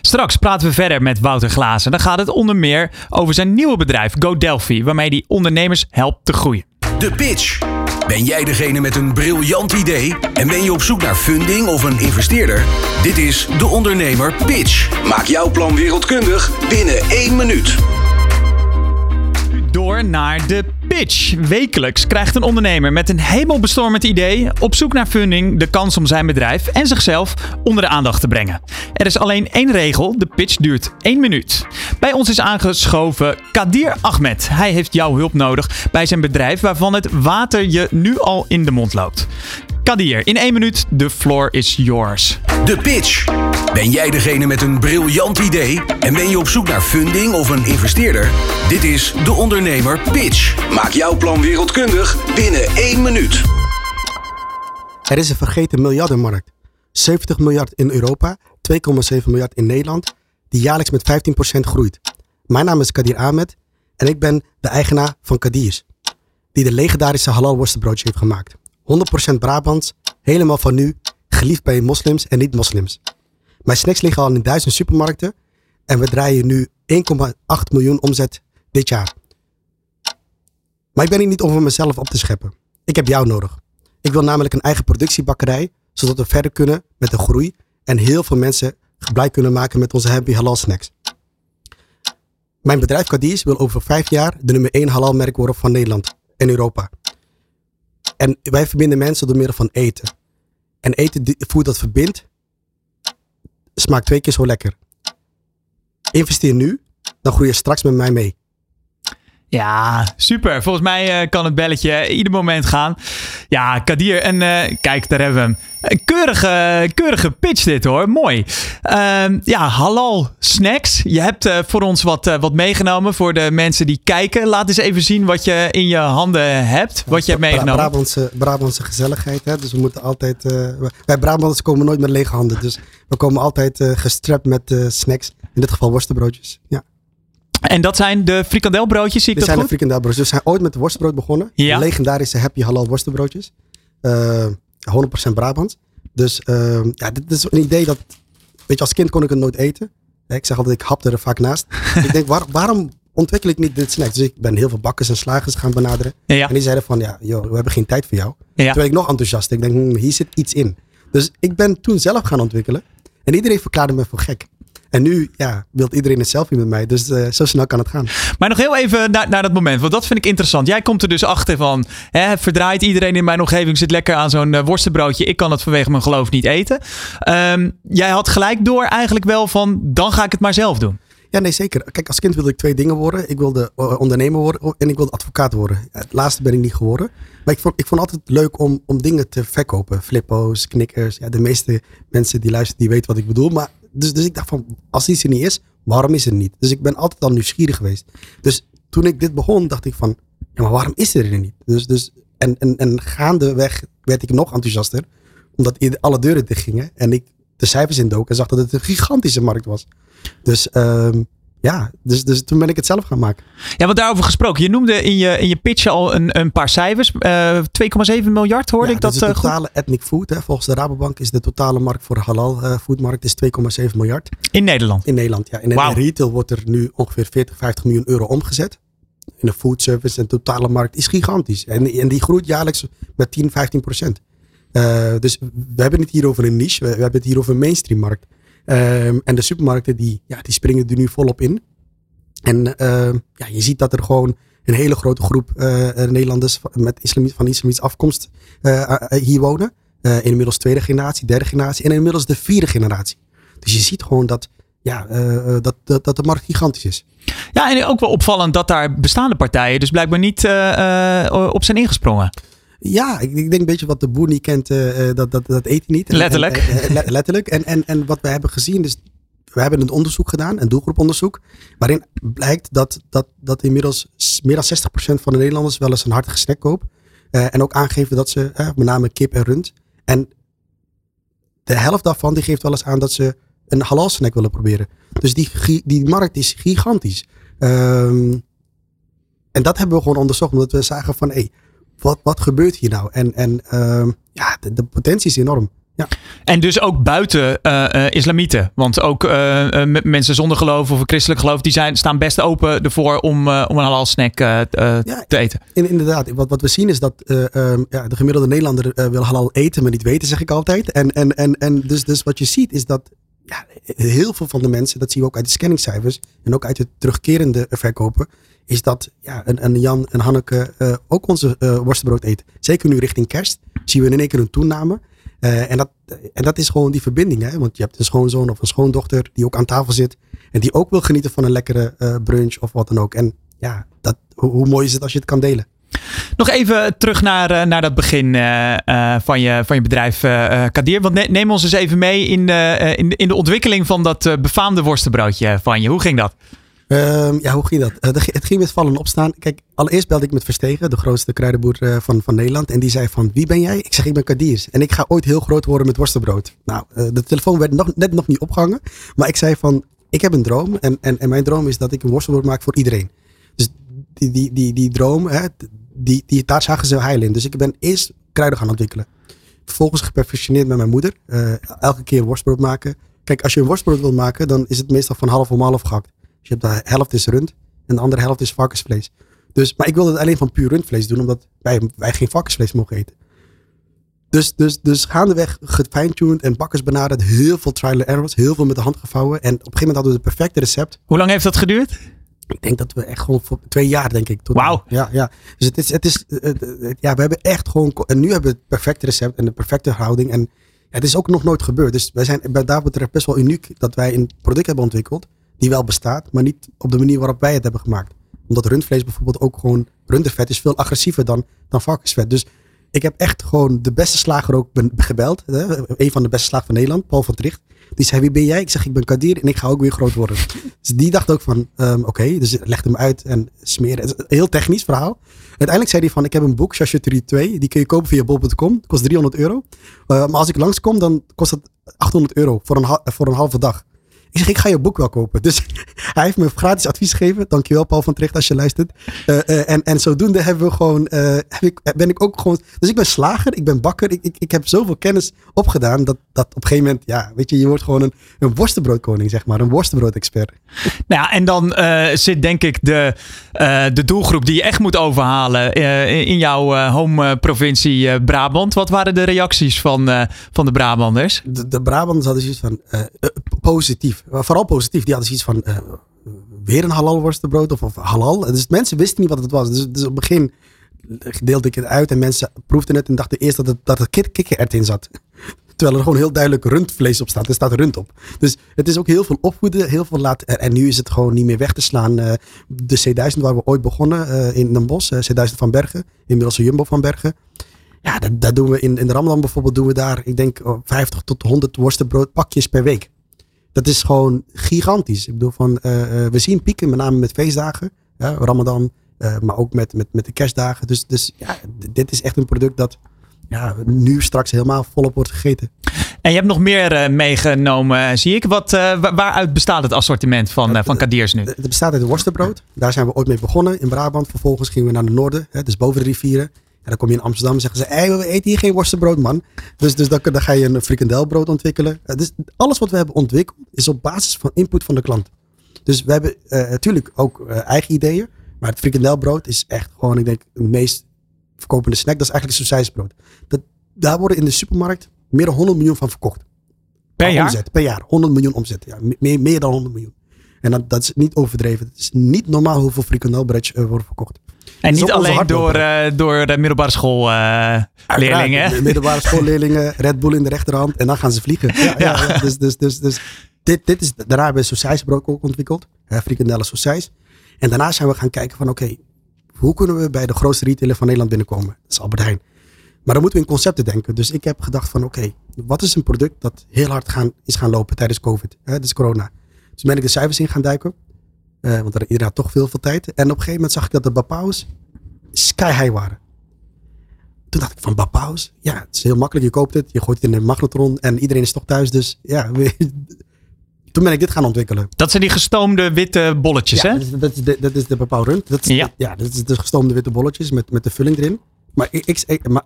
S2: Straks praten we verder met Wouter Glazen. Dan gaat het onder meer over zijn nieuwe bedrijf GoDelphi, waarmee hij ondernemers helpt te groeien.
S1: De pitch. Ben jij degene met een briljant idee en ben je op zoek naar funding of een investeerder? Dit is de ondernemer Pitch. Maak jouw plan wereldkundig binnen één minuut
S2: door naar de pitch. Wekelijks krijgt een ondernemer met een hemelbestormend idee op zoek naar funding de kans om zijn bedrijf en zichzelf onder de aandacht te brengen. Er is alleen één regel: de pitch duurt één minuut. Bij ons is aangeschoven Kadir Ahmed. Hij heeft jouw hulp nodig bij zijn bedrijf waarvan het water je nu al in de mond loopt. Kadir, in één minuut, the floor is yours.
S1: De pitch. Ben jij degene met een briljant idee en ben je op zoek naar funding of een investeerder? Dit is de ondernemer Pitch. Maak jouw plan wereldkundig binnen één minuut.
S5: Er is een vergeten miljardenmarkt. 70 miljard in Europa, 2,7 miljard in Nederland, die jaarlijks met 15% groeit. Mijn naam is Kadir Ahmed en ik ben de eigenaar van Kadir's, die de legendarische halal worstenbroodje heeft gemaakt. 100% Brabants, helemaal van nu, geliefd bij moslims en niet-moslims. Mijn snacks liggen al in duizend supermarkten en we draaien nu 1,8 miljoen omzet dit jaar. Maar ik ben hier niet om voor mezelf op te scheppen. Ik heb jou nodig. Ik wil namelijk een eigen productiebakkerij, zodat we verder kunnen met de groei en heel veel mensen blij kunnen maken met onze Happy Halal Snacks. Mijn bedrijf Cadiz wil over vijf jaar de nummer 1 halal merk worden van Nederland en Europa. En wij verbinden mensen door middel van eten. En eten, voer dat verbindt, smaakt twee keer zo lekker. Investeer nu, dan groei je straks met mij mee.
S2: Ja, super. Volgens mij uh, kan het belletje ieder moment gaan. Ja, Kadir. En uh, kijk, daar hebben we hem. Een keurige, keurige pitch dit hoor. Mooi. Uh, ja, halal snacks. Je hebt uh, voor ons wat, wat meegenomen voor de mensen die kijken. Laat eens even zien wat je in je handen hebt. Wat je hebt meegenomen.
S5: Brabantse, Brabantse gezelligheid. Hè? Dus we moeten altijd... wij Brabanters komen nooit met lege handen. Dus we komen altijd gestrapt met snacks. In dit geval worstenbroodjes. Ja.
S2: En dat zijn de frikandelbroodjes, zie ik
S5: Dit
S2: dat
S5: zijn de frikandelbroodjes. We zijn ooit met de worstenbrood begonnen. Ja. legendarische Happy Halal worstenbroodjes. Uh, eh, 100% Brabant. Dus uh, ja, dit is een idee dat... Weet je, als kind kon ik het nooit eten. Ik zeg altijd, ik hapte er vaak naast. *laughs* ik denk, waar, waarom ontwikkel ik niet dit snack? Dus ik ben heel veel bakkers en slagers gaan benaderen. Ja. En die zeiden van, ja, joh, we hebben geen tijd voor jou. Ja. Terwijl ik nog enthousiast. Ik denk, hmm, hier zit iets in. Dus ik ben toen zelf gaan ontwikkelen. En iedereen verklaarde me voor gek. En nu ja, wil iedereen een selfie met mij. Dus uh, zo snel kan het gaan.
S2: Maar nog heel even naar, naar dat moment. Want dat vind ik interessant. Jij komt er dus achter van. Hè, verdraait iedereen in mijn omgeving zit lekker aan zo'n uh, worstenbroodje. Ik kan het vanwege mijn geloof niet eten. Um, jij had gelijk door eigenlijk wel van. Dan ga ik het maar zelf doen.
S5: Ja, nee, zeker. Kijk, als kind wilde ik twee dingen worden. Ik wilde uh, ondernemer worden en ik wilde advocaat worden. Het laatste ben ik niet geworden. Maar ik vond, ik vond altijd leuk om, om dingen te verkopen. Flippo's, knikkers. Ja, de meeste mensen die luisteren, die weten wat ik bedoel. Maar dus, dus ik dacht van, als iets er niet is, waarom is het niet? Dus ik ben altijd al nieuwsgierig geweest. Dus toen ik dit begon, dacht ik van, ja, maar waarom is er er niet? Dus, dus, en, en, en gaandeweg werd ik nog enthousiaster. Omdat alle deuren dicht gingen. En ik de cijfers indook en zag dat het een gigantische markt was. Dus um, ja, dus, dus toen ben ik het zelf gaan maken.
S2: Ja, want daarover gesproken. Je noemde in je, in je pitch al een, een paar cijfers. Uh, 2,7 miljard hoorde
S5: ja,
S2: ik dat.
S5: Dus de totale goed? ethnic food. Hè. Volgens de Rabobank is de totale markt voor de halal uh, foodmarkt is 2,7 miljard.
S2: In Nederland?
S5: In Nederland, ja. In, wow. retail wordt er nu ongeveer 40, 50 miljoen euro omgezet. In de food service en de totale markt is gigantisch. En, en die groeit jaarlijks met 10, 15 procent. Uh, dus we hebben het hier over een niche. We, we hebben het hier over een mainstream markt. Um, en de supermarkten die, ja, die springen er nu volop in. En uh, ja, je ziet dat er gewoon een hele grote groep uh, Nederlanders met islamiet, van islamitische afkomst uh, hier wonen. inmiddels tweede generatie, derde generatie en inmiddels de vierde generatie. Dus je ziet gewoon dat, ja, dat, dat, dat de markt gigantisch is.
S2: Ja, en ook wel opvallend dat daar bestaande partijen dus blijkbaar niet op zijn ingesprongen.
S5: Ja, ik, ik, denk een beetje wat de boer niet kent, uh, dat, dat, dat eet hij niet.
S2: Letterlijk.
S5: En, en, letterlijk. En, en, en wat we hebben gezien, is we hebben een onderzoek gedaan, een doelgroeponderzoek, waarin blijkt dat, dat, dat inmiddels meer dan 60% van de Nederlanders wel eens een hartige snack koopt. Uh, en ook aangeven dat ze, uh, met name kip en rund. En de helft daarvan die geeft wel eens aan dat ze een halal snack willen proberen. Dus die, die markt is gigantisch. Um, en dat hebben we gewoon onderzocht, omdat we zagen van, hé, hey, wat, wat gebeurt hier nou? En, en uh, ja, de, de, potentie is enorm. Ja.
S2: En dus ook buiten uh, uh, islamieten. Want ook uh, mensen zonder geloof of christelijk geloof, die zijn, staan best open ervoor om, om een halal snack ja, te eten.
S5: In, inderdaad, wat, wat we zien is dat um, ja, de gemiddelde Nederlander wil halal eten, maar niet weten, zeg ik altijd. En, en, en, en dus, dus wat je ziet is dat ja, heel veel van de mensen, dat zien we ook uit de scanningscijfers en ook uit de terugkerende verkopen, is dat ja, een, een Jan en Hanneke uh, ook onze uh, worstenbrood eten. Zeker nu richting kerst zien we in één keer een toename. Uh, en, dat, en dat is gewoon die verbinding. Hè? Want je hebt een schoonzoon of een schoondochter die ook aan tafel zit. En die ook wil genieten van een lekkere brunch of wat dan ook. En ja, dat, hoe mooi is het als je het kan delen.
S2: Nog even terug naar, naar dat begin uh, uh, van, je, van je bedrijf, Kadir. Want ne neem ons eens even mee in, in, in de ontwikkeling van dat befaamde worstenbroodje van je. Hoe ging dat?
S5: Um, ja, hoe ging dat? Het ging met vallen opstaan. Kijk, allereerst belde ik met Verstegen, de grootste kruidenboer van, van Nederland. En die zei van, wie ben jij? Ik zeg, ik ben Kadir. En ik ga ooit heel groot worden met worstenbrood. Nou, de telefoon werd nog, net nog niet opgehangen. Maar ik zei van, ik heb een droom. En, en, en mijn droom is dat ik een worstenbrood maak voor iedereen. Dus die, die, die, die droom, hè, die, die, daar zagen ze heil in. Dus ik ben eerst kruiden gaan ontwikkelen. Vervolgens geperfectioneerd met mijn moeder. elke keer worstbrood maken. Kijk, als je een worstbrood wil maken, dan is het meestal van half om half gehakt. Dus je hebt de helft is rund en de andere helft is varkensvlees. Dus, maar ik wilde het alleen van puur rundvlees doen, omdat wij, geen varkensvlees mogen eten. Dus, dus, dus gaandeweg gefine-tuned en bakkers benaderd. Heel veel trial and errors, heel veel met de hand gevouwen. En op een gegeven moment hadden we het perfecte recept.
S2: Hoe lang heeft dat geduurd?
S5: Ik denk dat we echt gewoon voor twee jaar, denk ik.
S2: Wauw.
S5: Ja, ja. Dus het is, het is, ja, we hebben echt gewoon, en nu hebben we het perfecte recept en de perfecte houding. En het is ook nog nooit gebeurd. Dus wij zijn bij daar betreft best wel uniek dat wij een product hebben ontwikkeld die wel bestaat, maar niet op de manier waarop wij het hebben gemaakt. Omdat rundvlees bijvoorbeeld ook gewoon, rundervet is veel agressiever dan, dan varkensvet. Dus ik heb echt gewoon de beste slager ook gebeld. Hè? Een van de beste slagers van Nederland, Paul van Tricht. Die zei, wie ben jij? Ik zeg, ik ben Kadir en ik ga ook weer groot worden. Dus die dacht ook van, um, oké, dus legde hem uit en smeren. Een heel technisch verhaal. Uiteindelijk zei hij van, ik heb een boek, Charcuterie 2. Die kun je kopen via bol.com. Kost 300 euro. Uh, maar als ik langskom, dan kost het 800 euro voor een, voor een halve dag. Ik zeg, ik ga je boek wel kopen. Dus hij heeft me gratis advies gegeven. Dankjewel Paul van Tricht als je luistert. Uh, uh, en, en zodoende hebben we gewoon, uh, heb ik, ben ik ook gewoon... Dus ik ben slager, ik ben bakker. Ik, ik, ik heb zoveel kennis opgedaan dat, dat op een gegeven moment... Ja, weet je, je wordt gewoon een, een worstenbroodkoning, zeg maar. Een worstenbroodexpert.
S2: Nou ja, en dan zit denk ik de, de doelgroep die je echt moet overhalen in jouw home provincie Brabant. Wat waren de reacties van, van de Brabanders?
S5: De, de Brabanders hadden zoiets van positief. Vooral positief. Die hadden zoiets van weer een halal worstenbrood of, of halal. Dus mensen wisten niet wat het was. Dus, dus op het begin deelde ik het uit en mensen proefden het en dachten eerst dat het, dat er kikkerert in zat. *laughs* Terwijl er gewoon heel duidelijk rundvlees op staat. Er staat rund op. Dus het is ook heel veel opvoeden, heel veel laten. En nu is het gewoon niet meer weg te slaan. Uh, de C1000 waar we ooit begonnen uh, in Den Bosch, uh, C1000 van Bergen, inmiddels een Jumbo van Bergen. Ja, dat, dat doen we in, in de Ramadan bijvoorbeeld, doen we daar, ik denk, 50 tot 100 worstenbroodpakjes per week dat is gewoon gigantisch. Ik bedoel, van, uh, we zien pieken, met name met feestdagen, Ramadan, uh, maar ook met, met, met de kerstdagen. Dus, dus ja, dit is echt een product dat ja, nu straks helemaal volop wordt gegeten.
S2: En je hebt nog meer uh, meegenomen, zie ik. Wat, waaruit bestaat het assortiment van, van Kadiers nu?
S5: Het bestaat uit worstenbrood. Daar zijn we ooit mee begonnen in Brabant. Vervolgens gingen we naar de noorden, hè, dus boven de rivieren. En dan kom je in Amsterdam en zeggen ze, hey, we eten hier geen worstenbrood, man. Dus, dus dan, dan ga je een frikandelbrood ontwikkelen. Dus alles wat we hebben ontwikkeld is op basis van input van de klant. Dus we hebben uh, natuurlijk ook uh, eigen ideeën. Maar het frikandelbrood is echt gewoon, ik denk, de meest verkopende snack. Dat is eigenlijk het sausijsbrood. Dat, daar worden in de supermarkt meer dan 100 miljoen van verkocht.
S2: Per jaar?
S5: Omzet, per jaar. 100 miljoen omzet. Ja, meer, meer dan 100 miljoen. En dat, dat is niet overdreven. Het is niet normaal hoeveel frikandelbroodjes uh, worden verkocht.
S2: En niet alleen door, uh, door de middelbare schoolleerlingen.
S5: Uh, middelbare schoolleerlingen, Red Bull in de rechterhand en dan gaan ze vliegen. Ja, ja. ja dus, dus, dus, dus dit, dit is, daarna hebben we sausijsbrood ook ontwikkeld. Uh, frikandellen sausijs. En daarna zijn we gaan kijken van oké, okay, hoe kunnen we bij de grootste retailer van Nederland binnenkomen? Dat is Albert Heijn. Maar dan moeten we in concepten denken. Dus ik heb gedacht van oké, okay, wat is een product dat heel hard gaan, is gaan lopen tijdens COVID? Hè, dus corona. Dus ben ik de cijfers in gaan duiken. Uh, want iedereen had toch veel, veel tijd. En op een gegeven moment zag ik dat de Bapaus sky high waren. Toen dacht ik van Bapaus, ja, het is heel makkelijk. Je koopt het, je gooit het in een magnetron en iedereen is toch thuis. Dus ja, *laughs* toen ben ik dit gaan ontwikkelen.
S2: Dat zijn die gestoomde witte bolletjes,
S5: ja,
S2: hè?
S5: Dat is, dat is de, dat is de Bapau Rund. Dat is, ja. ja, dat is de gestoomde witte bolletjes met, met de vulling erin. Maar, ik, ik, maar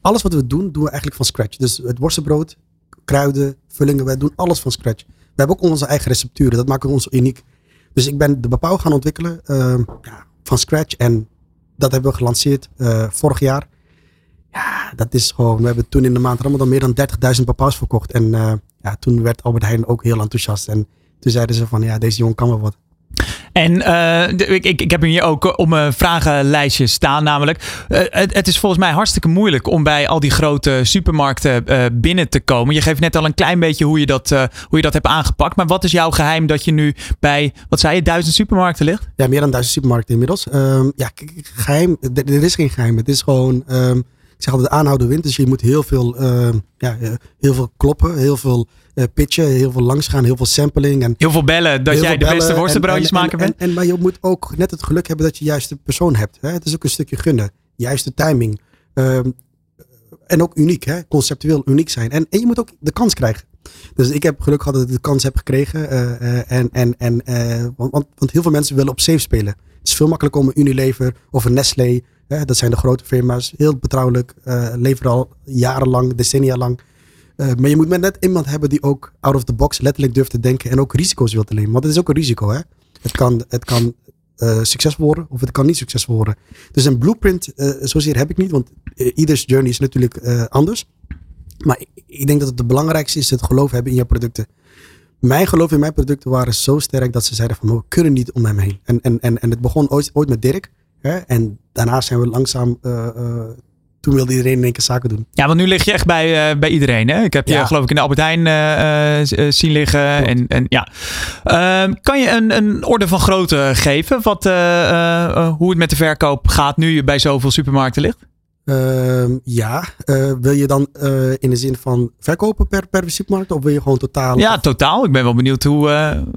S5: alles wat we doen, doen we eigenlijk van scratch. Dus het worstenbrood, kruiden, vullingen, wij doen alles van scratch. We hebben ook onze eigen recepturen, dat maakt ons uniek. Dus ik ben de Bapau gaan ontwikkelen uh, ja, van scratch. En dat hebben we gelanceerd uh, vorig jaar. Ja, dat is gewoon. We hebben toen in de maand Ramadan meer dan 30.000 Bapaus verkocht. En uh, ja, toen werd Albert Heijn ook heel enthousiast. En toen zeiden ze van ja, deze jongen kan wel wat.
S2: En uh, ik, ik, heb hier ook op mijn vragenlijstje staan, namelijk. Het, is volgens mij hartstikke moeilijk om bij al die grote supermarkten binnen te komen. Je geeft net al een klein beetje hoe je, dat, hoe je dat hebt aangepakt. Maar wat is jouw geheim dat je nu bij, wat zei je, duizend supermarkten ligt?
S5: Ja, meer dan duizend supermarkten inmiddels. Um, ja, geheim, er is geen geheim. Het is gewoon. Um, ik zeg altijd de aanhouden wint. Dus je moet heel veel, uh, ja, heel veel kloppen, heel veel uh, pitchen, heel veel langsgaan, heel veel sampling. En
S2: heel veel bellen dat jij de beste worstenbroodjes maken bent.
S5: En, en, maar je moet ook net het geluk hebben dat je juist de persoon hebt. Hè? Het is ook een stukje gunnen. Juiste timing. Um, en ook uniek, hè? conceptueel uniek zijn. En, en je moet ook de kans krijgen. Dus ik heb geluk gehad dat ik de kans heb gekregen. Uh, en, en, en, want, want, want heel veel mensen willen op safe spelen. Het is veel makkelijker om een Unilever of een Nestlé Dat zijn de grote firma's, heel betrouwelijk, uh, leveren al jarenlang, decennia lang. Uh, maar je moet net iemand hebben die ook out of the box letterlijk durft te denken en ook risico's wil te nemen. Want het is ook een risico. Hè? Het kan, het kan uh, succesvol worden of het kan niet succesvol worden. Dus een blueprint, zozeer heb ik niet, want ieders journey is natuurlijk anders. Maar ik, denk dat het het belangrijkste is het geloof hebben in je producten. Mijn geloof in mijn producten waren zo sterk dat ze zeiden van we kunnen niet om hem heen. En, en, en, en het begon ooit, ooit met Dirk. Hè? En daarna zijn we langzaam. Uh, uh, toen wilde iedereen in één keer zaken doen.
S2: Ja, want nu lig je echt bij, uh, bij iedereen. Hè? Ik heb je ja. geloof ik in de Albert Heijn zien liggen. En, en, ja. Ehm, kan je een, een orde van grootte geven? Wat, hoe het met de verkoop gaat nu je bij zoveel supermarkten ligt?
S5: Ehm, ja, wil je dan in de zin van verkopen per, per supermarkt of wil je gewoon totaal?
S2: Ja, totaal. Ik ben wel benieuwd hoe.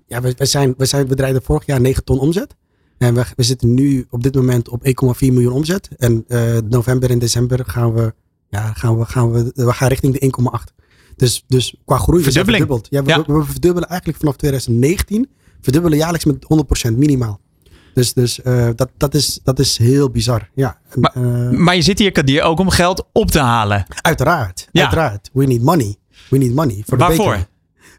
S5: Ja, we, we, zijn, we, zijn, we draaiden vorig jaar 9 ton omzet. En we, we zitten nu op dit moment op 1,4 miljoen omzet. En uh, november en december gaan we, ja, gaan we, gaan we, we gaan richting de 1,8. Dus, dus qua groei
S2: Verdubbeling.
S5: verdubbeld. Ja, we, ja. We, verdubbelen eigenlijk vanaf 2019 verdubbelen jaarlijks met 100% minimaal. Dus, dus uh, dat, dat, is, dat is heel bizar. Ja.
S2: Maar, uh, maar je zit hier, Kadir, ook om geld op te halen.
S5: Uiteraard. Ja. Uiteraard. We need money. We need money.
S2: For Waarvoor?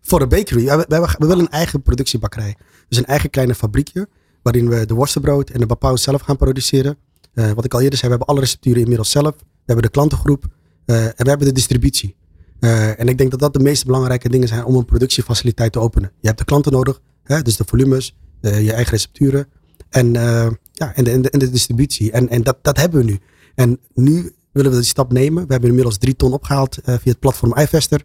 S5: Voor de bakery. We, we, we, willen een eigen productiebakkerij. Dus een eigen kleine fabriekje. Waarin we de worstenbrood en de bapau zelf gaan produceren. Uh, wat ik al eerder zei, we hebben alle recepturen inmiddels zelf. We hebben de klantengroep. en we hebben de distributie. en ik denk dat dat de meest belangrijke dingen zijn om een productiefaciliteit te openen. Je hebt de klanten nodig. Hè, dus de volumes. je eigen recepturen. En, ja, en, de, en, de, distributie. En, en dat, dat hebben we nu. En nu willen we die stap nemen. We hebben inmiddels drie ton opgehaald via het platform iVester.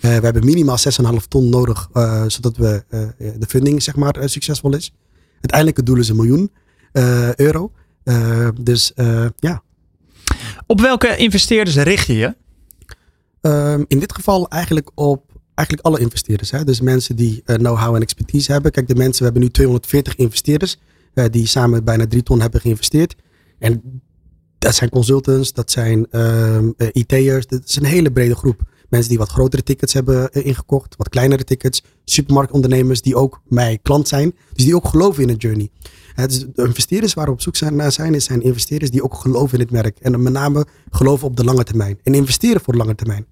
S5: We hebben minimaal 6,5 ton nodig, zodat we, de funding zeg maar, succesvol is. Uiteindelijk het doel is een miljoen euro. dus ja.
S2: Op welke investeerders richt je je?
S5: Ehm, in dit geval eigenlijk op eigenlijk alle investeerders. Hè? Dus mensen die know-how en expertise hebben. Kijk, de mensen, we hebben nu 240 investeerders uh, die samen bijna drie ton hebben geïnvesteerd. En dat zijn consultants, dat zijn uh, ehm, eh, IT'ers, dat is een hele brede groep. Mensen die wat grotere tickets hebben uh, ingekocht, wat kleinere tickets. Supermarktondernemers die ook mij klant zijn, dus die ook geloven in het journey. dus de investeerders waar we op zoek zijn, naar zijn, zijn investeerders die ook geloven in het merk. En met name geloven op de lange termijn. En investeren voor de lange termijn.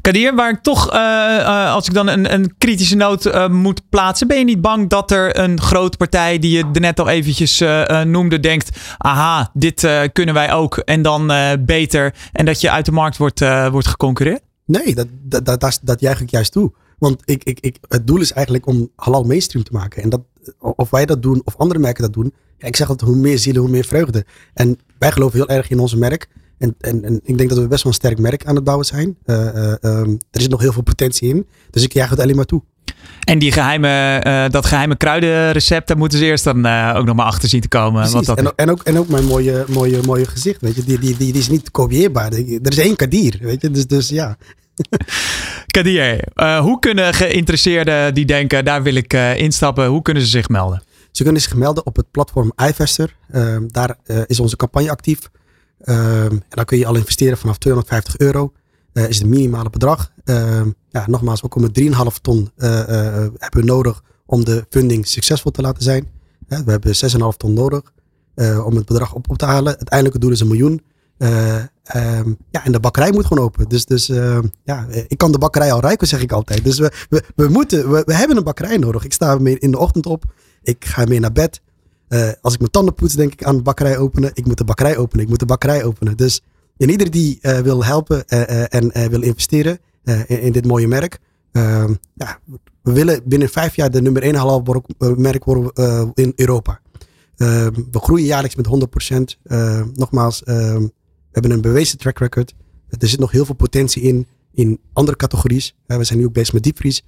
S2: Kadir, waar ik toch, uh, uh, als ik dan een, een kritische noot moet plaatsen, ben je niet bang dat er een grote partij die je net al eventjes noemde, denkt: aha, dit kunnen wij ook en dan beter. En dat je uit de markt wordt, wordt geconcurreerd?
S5: Nee, dat, dat, dat, dat, dat juich ik juist toe. Want ik, ik, ik, het doel is eigenlijk om halal mainstream te maken. En dat, of wij dat doen of andere merken dat doen. Ja, ik zeg altijd, hoe meer zielen, hoe meer vreugde. En wij geloven heel erg in onze merk. En, en, en, ik denk dat we best wel een sterk merk aan het bouwen zijn. Uh, uh, um, er zit nog heel veel potentie in. Dus ik jaag het alleen maar toe.
S2: En die geheime, uh, dat geheime kruidenrecept, daar moeten ze eerst dan ook nog maar achter zien te komen.
S5: Wat dat en, en, ook, en ook mijn mooie, mooie, mooie gezicht, weet je. Die, die, die, die is niet kopieerbaar. Er is één Kadir, weet je. Dus, dus ja. *laughs*
S2: Kadir, hoe kunnen geïnteresseerden die denken, daar wil ik instappen, hoe kunnen ze zich melden?
S5: Ze kunnen zich melden op het platform iVester. Ehm, daar is onze campagne actief. Ehm, en dan kun je al investeren vanaf 250 euro. Uh, is het minimale bedrag. Ehm, ja, nogmaals, we komen 3,5 ton uh, hebben we nodig om de funding succesvol te laten zijn. we hebben 6,5 ton nodig om het bedrag op, te halen. Het uiteindelijke doel is een miljoen. Um, ja, en de bakkerij moet gewoon open. Dus, dus ja, ik kan de bakkerij al ruiken, zeg ik altijd. Dus we, we, moeten, we, we hebben een bakkerij nodig. Ik sta mee in de ochtend op. Ik ga mee naar bed. Uh, als ik mijn tanden poets, denk ik aan de bakkerij openen. Ik moet de bakkerij openen. Ik moet de bakkerij openen. Dus in ieder die uh, wil helpen uh, en wil investeren in, in, dit mooie merk. Ehm, ja, we willen binnen vijf jaar de nummer 1 halal merk worden in Europa. Ehm, we groeien jaarlijks met 100%. Ehm, nogmaals, we hebben een bewezen track record. Er zit nog heel veel potentie in, in andere categorieën. we zijn nu ook bezig met diepvries,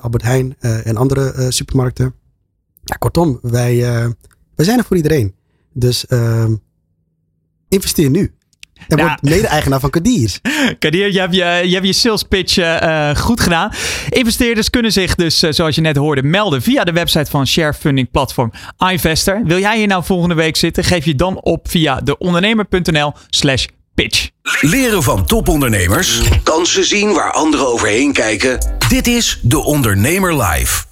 S5: Albert Heijn en andere supermarkten. Ja, kortom, wij, we zijn er voor iedereen. Dus investeer nu. En ja. word mede-eigenaar van Kadir. *laughs*
S2: Kadir, je hebt je, je, hebt je sales pitch uh, goed gedaan. Investeerders kunnen zich dus, uh, zoals je net hoorde, melden via de website van sharefunding platform iVester. Wil jij hier nou volgende week zitten? Geef je dan op via deondernemer.nl slash pitch.
S1: Leren van topondernemers. Kansen zien waar anderen overheen kijken. Dit is De Ondernemer Live.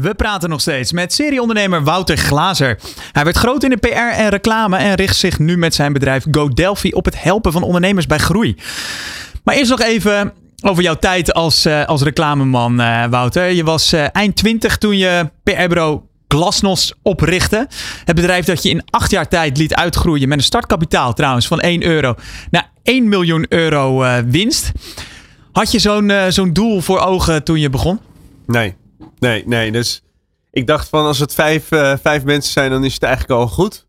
S2: We praten nog steeds met serieondernemer Wouter Glazer. Hij werd groot in de PR en reclame en richt zich nu met zijn bedrijf GoDelphi op het helpen van ondernemers bij groei. Maar eerst nog even over jouw tijd als, uh, als reclameman, uh, Wouter. Je was uh, eind 20 toen je PR-bureau Glasnos oprichtte. Het bedrijf dat je in acht jaar tijd liet uitgroeien met een startkapitaal trouwens van 1 euro naar 1 miljoen euro winst. Had je zo'n zo'n doel voor ogen toen je begon?
S4: Nee. Nee, nee. Dus ik dacht van als het vijf, uh, vijf mensen zijn, dan is het eigenlijk al goed.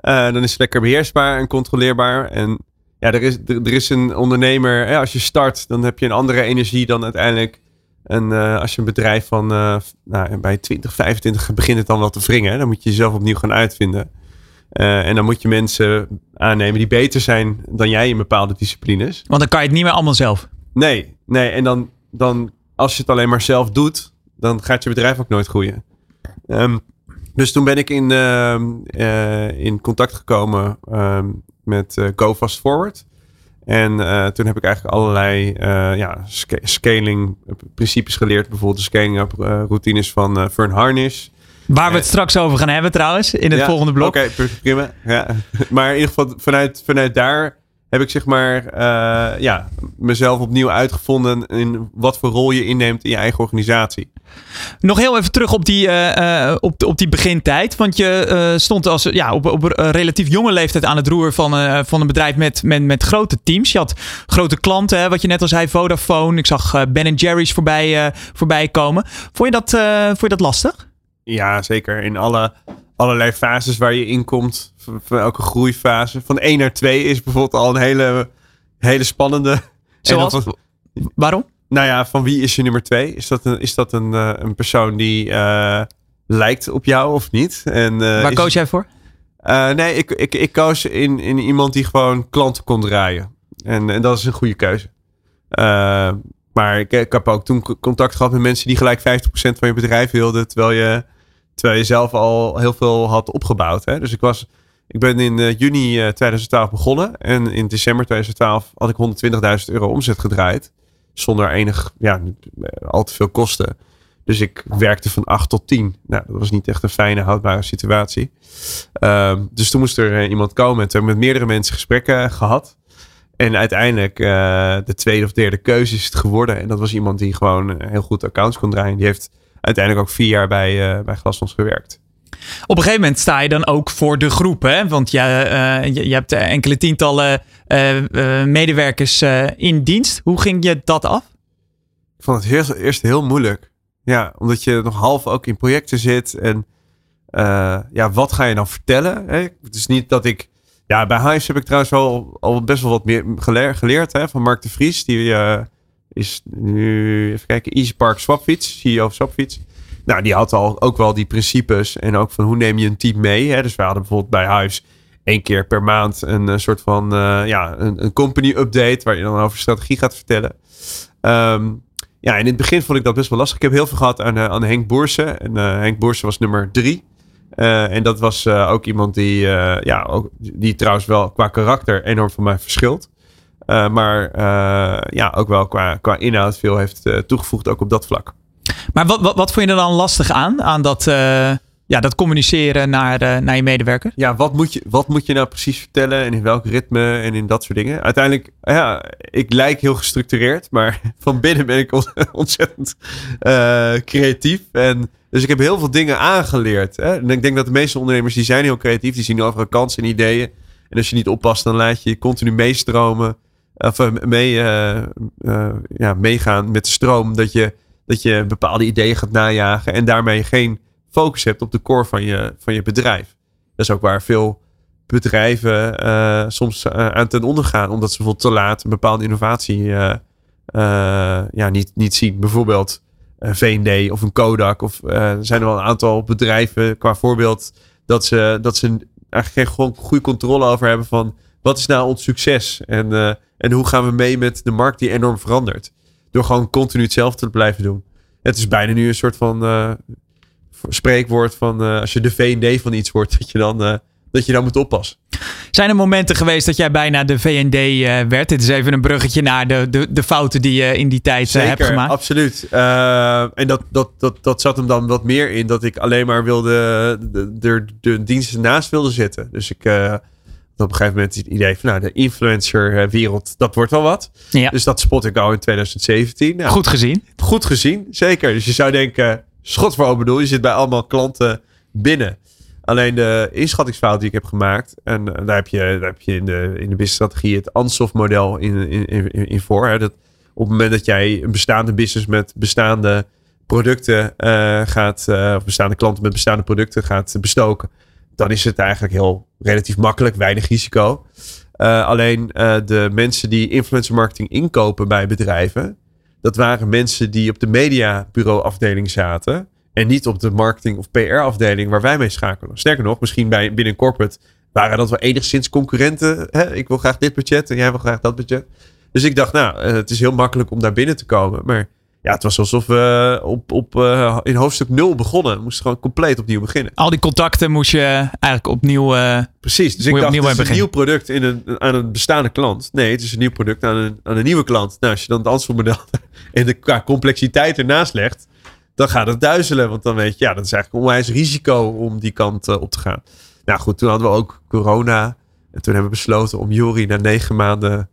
S4: Uh, dan is het lekker beheersbaar en controleerbaar. En ja, er is, er, er is een ondernemer. Ja, als je start, dan heb je een andere energie dan uiteindelijk. En uh, als je een bedrijf van nou, bij 20, 25 begint het dan wel te wringen. Dan moet je jezelf opnieuw gaan uitvinden. en dan moet je mensen aannemen die beter zijn dan jij in bepaalde disciplines.
S2: Want dan kan je het niet meer allemaal zelf.
S4: Nee, nee. En dan, dan als je het alleen maar zelf doet, dan gaat je bedrijf ook nooit groeien. Um, dus toen ben ik in, uh, uh, in contact gekomen um, met uh, Go Fast Forward. En eh, toen heb ik eigenlijk allerlei ja, sc scaling principes geleerd. Bijvoorbeeld de scaling up routines van Fern Harnish.
S2: Waar we het straks over gaan hebben trouwens, in het volgende blok.
S4: Oké, prima. Ja. *laughs* Maar in ieder geval vanuit, vanuit daar heb ik zeg maar ja, mezelf opnieuw uitgevonden in wat voor rol je inneemt in je eigen organisatie.
S2: Nog heel even terug op die, uh, op, op die begintijd. Want je uh, stond als, ja, op, op een relatief jonge leeftijd aan het roer van, van een bedrijf met, met, met grote teams. Je had grote klanten, hè, wat je net al zei, Vodafone. Ik zag Ben Jerry's voorbij, voorbij komen. Vond je, dat, vond je dat lastig?
S4: Ja, zeker. In alle, allerlei fases waar je in komt. Van elke groeifase. Van 1 naar 2 is bijvoorbeeld al een hele, hele spannende. *laughs*
S2: Zoals? Waarom?
S4: Nou ja, van wie is je nummer twee? Is dat een, is dat een, uh, een persoon die uh, lijkt op jou of niet? En, uh,
S2: Waar koos jij voor?
S4: nee, ik, ik, ik koos in, in iemand die gewoon klanten kon draaien. En, en dat is een goede keuze. maar ik, ik heb ook toen contact gehad met mensen die gelijk 50% van je bedrijf wilden. Terwijl je, terwijl je zelf al heel veel had opgebouwd. Hè? Dus ik was... Ik ben in juni 2012 begonnen. En in december 2012 had ik 120.000 euro omzet gedraaid zonder enig, ja, al te veel kosten. Dus ik werkte van 8 tot 10. Nou, dat was niet echt een fijne, houdbare situatie. Um, dus toen moest er iemand komen. En toen met meerdere mensen gesprekken gehad. En uiteindelijk uh, de tweede of derde keuze is het geworden. En dat was iemand die gewoon heel goed accounts kon draaien. Die heeft uiteindelijk ook vier jaar bij, uh, bij gewerkt.
S2: Op een gegeven moment sta je dan ook voor de groep, hè? Want je, uh, je, je, hebt enkele tientallen uh, medewerkers in dienst. Hoe ging je dat af?
S4: Ik vond het eerst, eerst heel moeilijk. Ja, omdat je nog half ook in projecten zit. En ja, wat ga je dan vertellen? Hè? Het is niet dat ik... Ja, bij Hives heb ik trouwens al best wel wat meer geleerd, hè, van Mark de Vries. Die is nu, even kijken, Easy Park Swapfiets, CEO Swapfiets. Nou, die had al ook wel die principes. En ook van hoe neem je een team mee. Hè? Dus we hadden bijvoorbeeld bij Hives één keer per maand een, een soort van uh, ja, een, een, company update. Waar je dan over strategie gaat vertellen. Um, ja, in het begin vond ik dat best wel lastig. Ik heb heel veel gehad aan, uh, aan Henk Boersen. En Henk Boersen was nummer drie. en dat was ook iemand die, ja, ook, die trouwens wel qua karakter enorm van mij verschilt. maar ja, ook wel qua, qua inhoud veel heeft toegevoegd, ook op dat vlak.
S2: Maar wat, wat, wat vond je er dan lastig aan? Aan dat, uh, ja, dat communiceren naar, uh, naar je medewerker?
S4: Ja, wat moet, je, wat moet je nou precies vertellen en in welk ritme en in dat soort dingen? Uiteindelijk, ja, ik lijk heel gestructureerd, maar *laughs* van binnen ben ik *laughs* ontzettend creatief. En dus ik heb heel veel dingen aangeleerd. Hè? En ik denk dat de meeste ondernemers die zijn heel creatief, die zien overal kansen en ideeën. En als je niet oppast, dan laat je je continu meestromen. Of mee, ja, meegaan met de stroom. Dat je dat je bepaalde ideeën gaat najagen en daarmee geen focus hebt op de core van je, van je bedrijf. Dat is ook waar veel bedrijven uh, soms uh, aan ten onder gaan, omdat ze bijvoorbeeld te laat een bepaalde innovatie uh, ja, niet, niet zien. Bijvoorbeeld V&D of een Kodak. Of er zijn er wel een aantal bedrijven, qua voorbeeld, dat ze, dat ze eigenlijk geen gewoon goede controle over hebben van wat is nou ons succes en, en hoe gaan we mee met de markt die enorm verandert. Door gewoon continu hetzelfde te blijven doen. Het is bijna nu een soort van uh, spreekwoord van uh, als je de V&D van iets wordt, *laughs* dat je dan, uh, dat je dan moet oppassen.
S2: Zijn er momenten geweest dat jij bijna de V&D werd? Dit is even een bruggetje naar de, de, de fouten die je in die tijd
S4: Zeker,
S2: hebt gemaakt.
S4: absoluut. en dat, dat, dat, dat zat hem dan wat meer in dat ik alleen maar wilde de, de, de diensten naast wilde zetten. Dus ik op een gegeven moment het idee van nou, de influencer-wereld, dat wordt wel wat.
S2: Ja.
S4: Dus dat spot ik al in 2017. Nou,
S2: goed gezien.
S4: Goed gezien, zeker. Dus je zou denken, schot voor bedoel, je zit bij allemaal klanten binnen. Alleen de inschattingsfout die ik heb gemaakt, en daar heb je, daar heb je in de, in de businessstrategie het Ansoff-model in, in, in, in voor. Hè, dat op het moment dat jij een bestaande business met bestaande producten uh, gaat, uh, of bestaande klanten met bestaande producten gaat bestoken, dan is het eigenlijk heel relatief makkelijk, weinig risico. Uh, alleen uh, de mensen die influencer marketing inkopen bij bedrijven, dat waren mensen die op de mediabureau afdeling zaten en niet op de marketing of PR afdeling waar wij mee schakelen. Sterker nog, misschien bij, binnen corporate waren dat wel enigszins concurrenten. Hè? Ik wil graag dit budget en jij wil graag dat budget. Dus ik dacht, nou, uh, het is heel makkelijk om daar binnen te komen. Maar ja, het was alsof we op, op, uh, in hoofdstuk 0 begonnen. We moesten gewoon compleet opnieuw beginnen.
S2: Al die contacten moest je eigenlijk opnieuw. Uh,
S4: Precies. Dus ik dacht, het is een nieuw product in een, aan een bestaande klant. Nee, het is een nieuw product aan een, aan een nieuwe klant. Nou, als je dan het antwoordmodel en *laughs* de qua complexiteit ernaast legt, dan gaat het duizelen. Want dan weet je, ja, dat is eigenlijk onwijs risico om die kant uh, op te gaan. Nou goed, toen hadden we ook corona. En toen hebben we besloten om Jori na negen maanden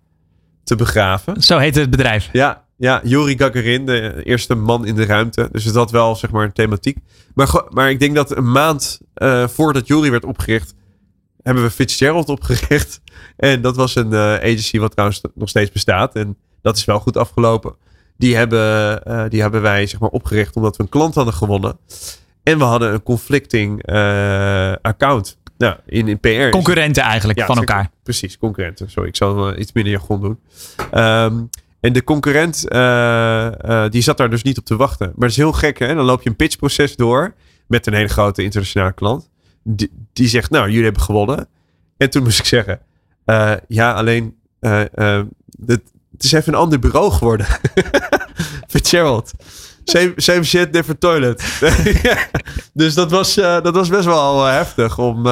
S4: te begraven.
S2: Zo heette het bedrijf.
S4: Ja, ja, Yuri Gagarin, de eerste man in de ruimte. Dus het had wel zeg maar een thematiek. Maar, maar ik denk dat een maand uh, voordat Yuri werd opgericht, hebben we Fitzgerald opgericht. *laughs* En dat was een uh, agency wat trouwens nog steeds bestaat. En dat is wel goed afgelopen. Die hebben, uh, die hebben wij zeg maar opgericht omdat we een klant hadden gewonnen. En we hadden een conflicting account. Nou, in, in PR.
S2: Concurrenten eigenlijk ja, van elkaar.
S4: Precies, concurrenten. Sorry, ik zal iets minder jargon doen. Um, en de concurrent, uh, die zat daar dus niet op te wachten. Maar dat is heel gek, hè? Dan loop je een pitchproces door met een hele grote internationale klant. Die, zegt, nou, jullie hebben gewonnen. En toen moest ik zeggen, uh, ja, alleen, het is even een ander bureau geworden. *laughs* Fitzgerald. Same, same shit, different toilet. *laughs* dus dat was, dat was best wel heftig om,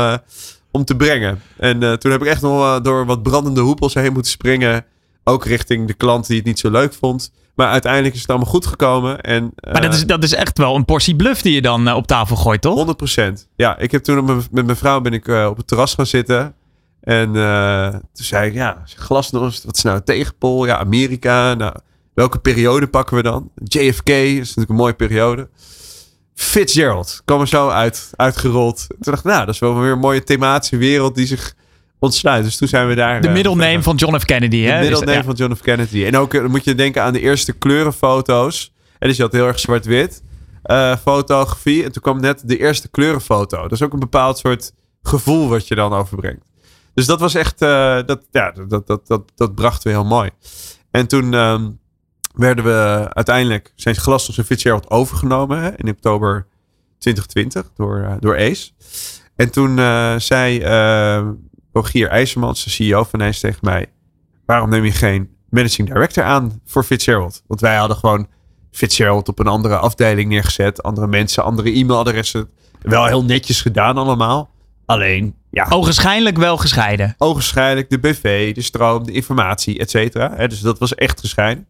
S4: om te brengen. En toen heb ik echt nog door wat brandende hoepels heen moeten springen ook richting de klant die het niet zo leuk vond. Maar uiteindelijk is het allemaal goed gekomen. En,
S2: maar dat, is, eh, dat is echt wel een portie bluff die je dan uh, op tafel gooit, toch?
S4: 100%. Ja, ik heb toen met mijn vrouw ben ik uh, op het terras gaan zitten. En toen zei ik, ja, glasnost, wat is nou een tegenpol? Ja, Amerika. Nou, welke periode pakken we dan? JFK is natuurlijk een mooie periode. Fitzgerald kwam er zo uit, uitgerold. Toen dacht ik, nou, dat is wel weer een mooie thematische wereld die zich ontsluit. Dus toen zijn we daar.
S2: De middelneem van John F. Kennedy, hè?
S4: De middelneem van John F. Kennedy. En ook uh, moet je denken aan de eerste kleurenfoto's. En dus je had heel erg zwart-wit uh, fotografie. En toen kwam net de eerste kleurenfoto. Dat is ook een bepaald soort gevoel wat je dan overbrengt. Dus dat was echt, uh, dat, ja, dat, dat, dat, dat brachten we heel mooi. En toen um, werden we uiteindelijk, zijn Glasnost en Fitzgerald overgenomen hè, in oktober 2020 door, door Ace. En toen zei Rogier IJzermans, de CEO van Ace, tegen mij: waarom neem je geen managing director aan voor Fitzgerald? Want wij hadden gewoon Fitzgerald op een andere afdeling neergezet, andere mensen, andere e-mailadressen. Wel heel netjes gedaan allemaal. Alleen, ja.
S2: Ogenschijnlijk wel gescheiden.
S4: Ogenschijnlijk de BV, de stroom, de informatie, et cetera. Dus dat was echt gescheiden.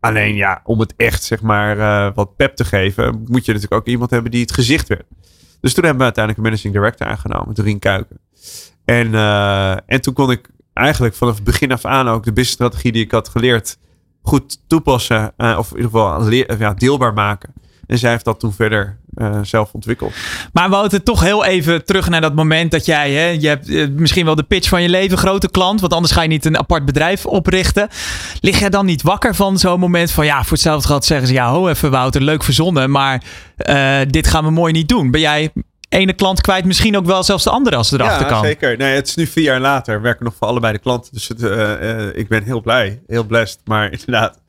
S4: Alleen ja, om het echt zeg maar uh, wat pep te geven, moet je natuurlijk ook iemand hebben die het gezicht werd. Dus toen hebben we uiteindelijk een managing director aangenomen, Doreen Kuiken. En, uh, en toen kon ik eigenlijk vanaf het begin af aan ook de businessstrategie die ik had geleerd goed toepassen. Uh, of in ieder geval ja, deelbaar maken. En zij heeft dat toen verder uh, zelf ontwikkeld.
S2: Maar Wouter, toch heel even terug naar dat moment dat jij, hè, je hebt misschien wel de pitch van je leven, grote klant, want anders ga je niet een apart bedrijf oprichten. Lig jij dan niet wakker van zo'n moment van, ja, voor hetzelfde geld zeggen ze, ja, ho even Wouter, leuk verzonnen, maar dit gaan we mooi niet doen. Ben jij ene klant kwijt, misschien ook wel zelfs de andere als het erachter
S4: ja,
S2: kan.
S4: zeker. Nee, het is nu vier jaar later. We werken nog voor allebei de klanten. Dus het, uh, uh, ik ben heel blij, heel blessed. Maar *laughs* inderdaad,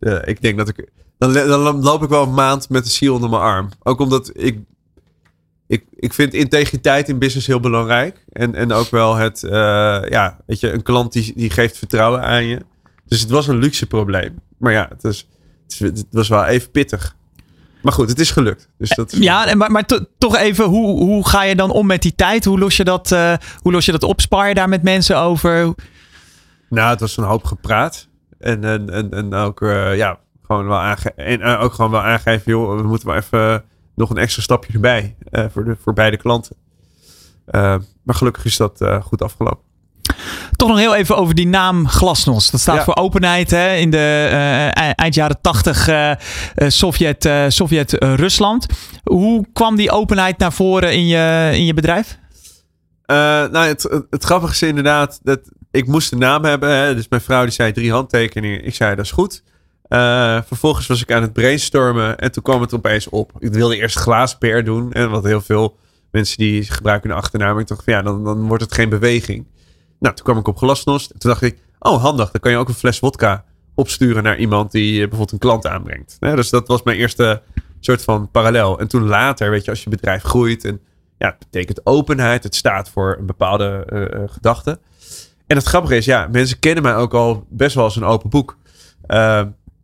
S4: uh, ik denk dat ik... Dan, dan, loop ik wel een maand met de ziel onder mijn arm. Ook omdat ik... Ik, ik vind integriteit in business heel belangrijk. En, en ook wel het... ja, weet je, een klant die, die geeft vertrouwen aan je. Dus het was een luxe probleem. Maar ja, het, is, het was wel even pittig. Maar goed, het is gelukt. Dus dat is...
S2: Ja, maar, maar toch even, hoe, hoe ga je dan om met die tijd? Hoe los je dat, uh, hoe los je dat op? Spaar je daar met mensen over?
S4: Nou, het was een hoop gepraat. En, en, en, en ook, uh, ja, gewoon wel aange en uh, ook gewoon wel aangeven, joh, we moeten wel even nog een extra stapje erbij voor, de, voor beide klanten. maar gelukkig is dat goed afgelopen.
S2: Toch nog heel even over die naam Glasnost. Dat staat ja. voor openheid hè, in de uh, eind jaren 80 uh, Sovjet, uh, Sovjet Rusland. Hoe kwam die openheid naar voren in je, in je bedrijf?
S4: nou, het, het, het, grappige is inderdaad dat ik moest een naam hebben. Hè, dus mijn vrouw die zei drie handtekeningen. Ik zei dat is goed. vervolgens was ik aan het brainstormen en toen kwam het opeens op. Ik wilde eerst glaaspeer doen. En wat heel veel mensen die gebruiken een achternaam. Ik dacht van ja, dan, dan wordt het geen beweging. Nou, toen kwam ik op glasnost. Toen dacht ik, oh handig, dan kan je ook een fles vodka opsturen naar iemand die eh, bijvoorbeeld een klant aanbrengt. dus dat was mijn eerste soort van parallel. En toen later, weet je, als je bedrijf groeit en ja, het betekent openheid. Het staat voor een bepaalde uh, gedachte. En het grappige is, ja, mensen kennen mij ook al best wel als een open boek.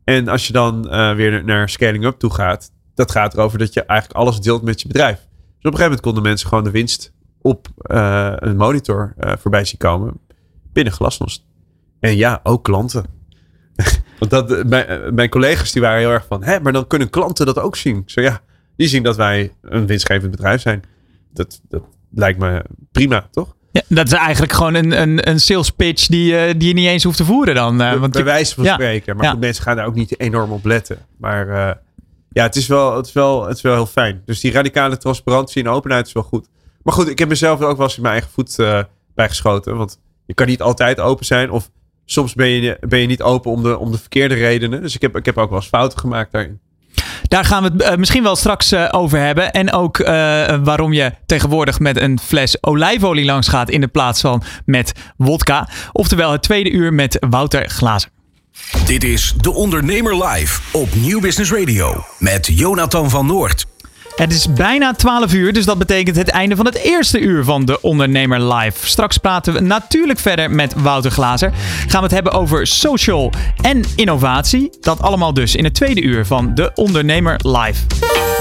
S4: En als je dan weer naar scaling up toe gaat, dat gaat erover dat je eigenlijk alles deelt met je bedrijf. Dus op een gegeven moment konden mensen gewoon de winst op uh, een monitor uh, voorbij zien komen binnen Glasnost. En ja, ook klanten. *laughs* Want dat, mijn, mijn, collega's die waren heel erg van, hè, maar dan kunnen klanten dat ook zien. Zo ja, die zien dat wij een winstgevend bedrijf zijn. Dat, dat lijkt me prima, toch?
S2: Ja, dat is eigenlijk gewoon een, een, een sales pitch die, uh, die je niet eens hoeft te voeren dan.
S4: Uh, want bij wijze van ja. spreken. Maar ja. mensen gaan daar ook niet enorm op letten. Maar uh, ja, het is, wel, het, is wel, het is wel heel fijn. Dus die radicale transparantie en openheid is wel goed. Maar goed, ik heb mezelf ook wel eens in mijn eigen voet bijgeschoten. Want je kan niet altijd open zijn. Of soms ben je, ben je niet open om de, om de verkeerde redenen. Dus ik heb, ik heb ook wel eens fouten gemaakt daarin.
S2: Daar gaan we het uh, misschien wel straks uh, over hebben. En ook uh, waarom je tegenwoordig met een fles olijfolie langs gaat in de plaats van met wodka. Oftewel het tweede uur met Wouter Glazer.
S1: Dit is De Ondernemer Live op Nieuw Business Radio met Jonathan van Noord.
S2: Het is bijna 12 uur, dus dat betekent het einde van het eerste uur van de Ondernemer Live. Straks praten we natuurlijk verder met Wouter Glazer. Gaan we het hebben over social en innovatie. Dat allemaal dus in het tweede uur van de Ondernemer Live.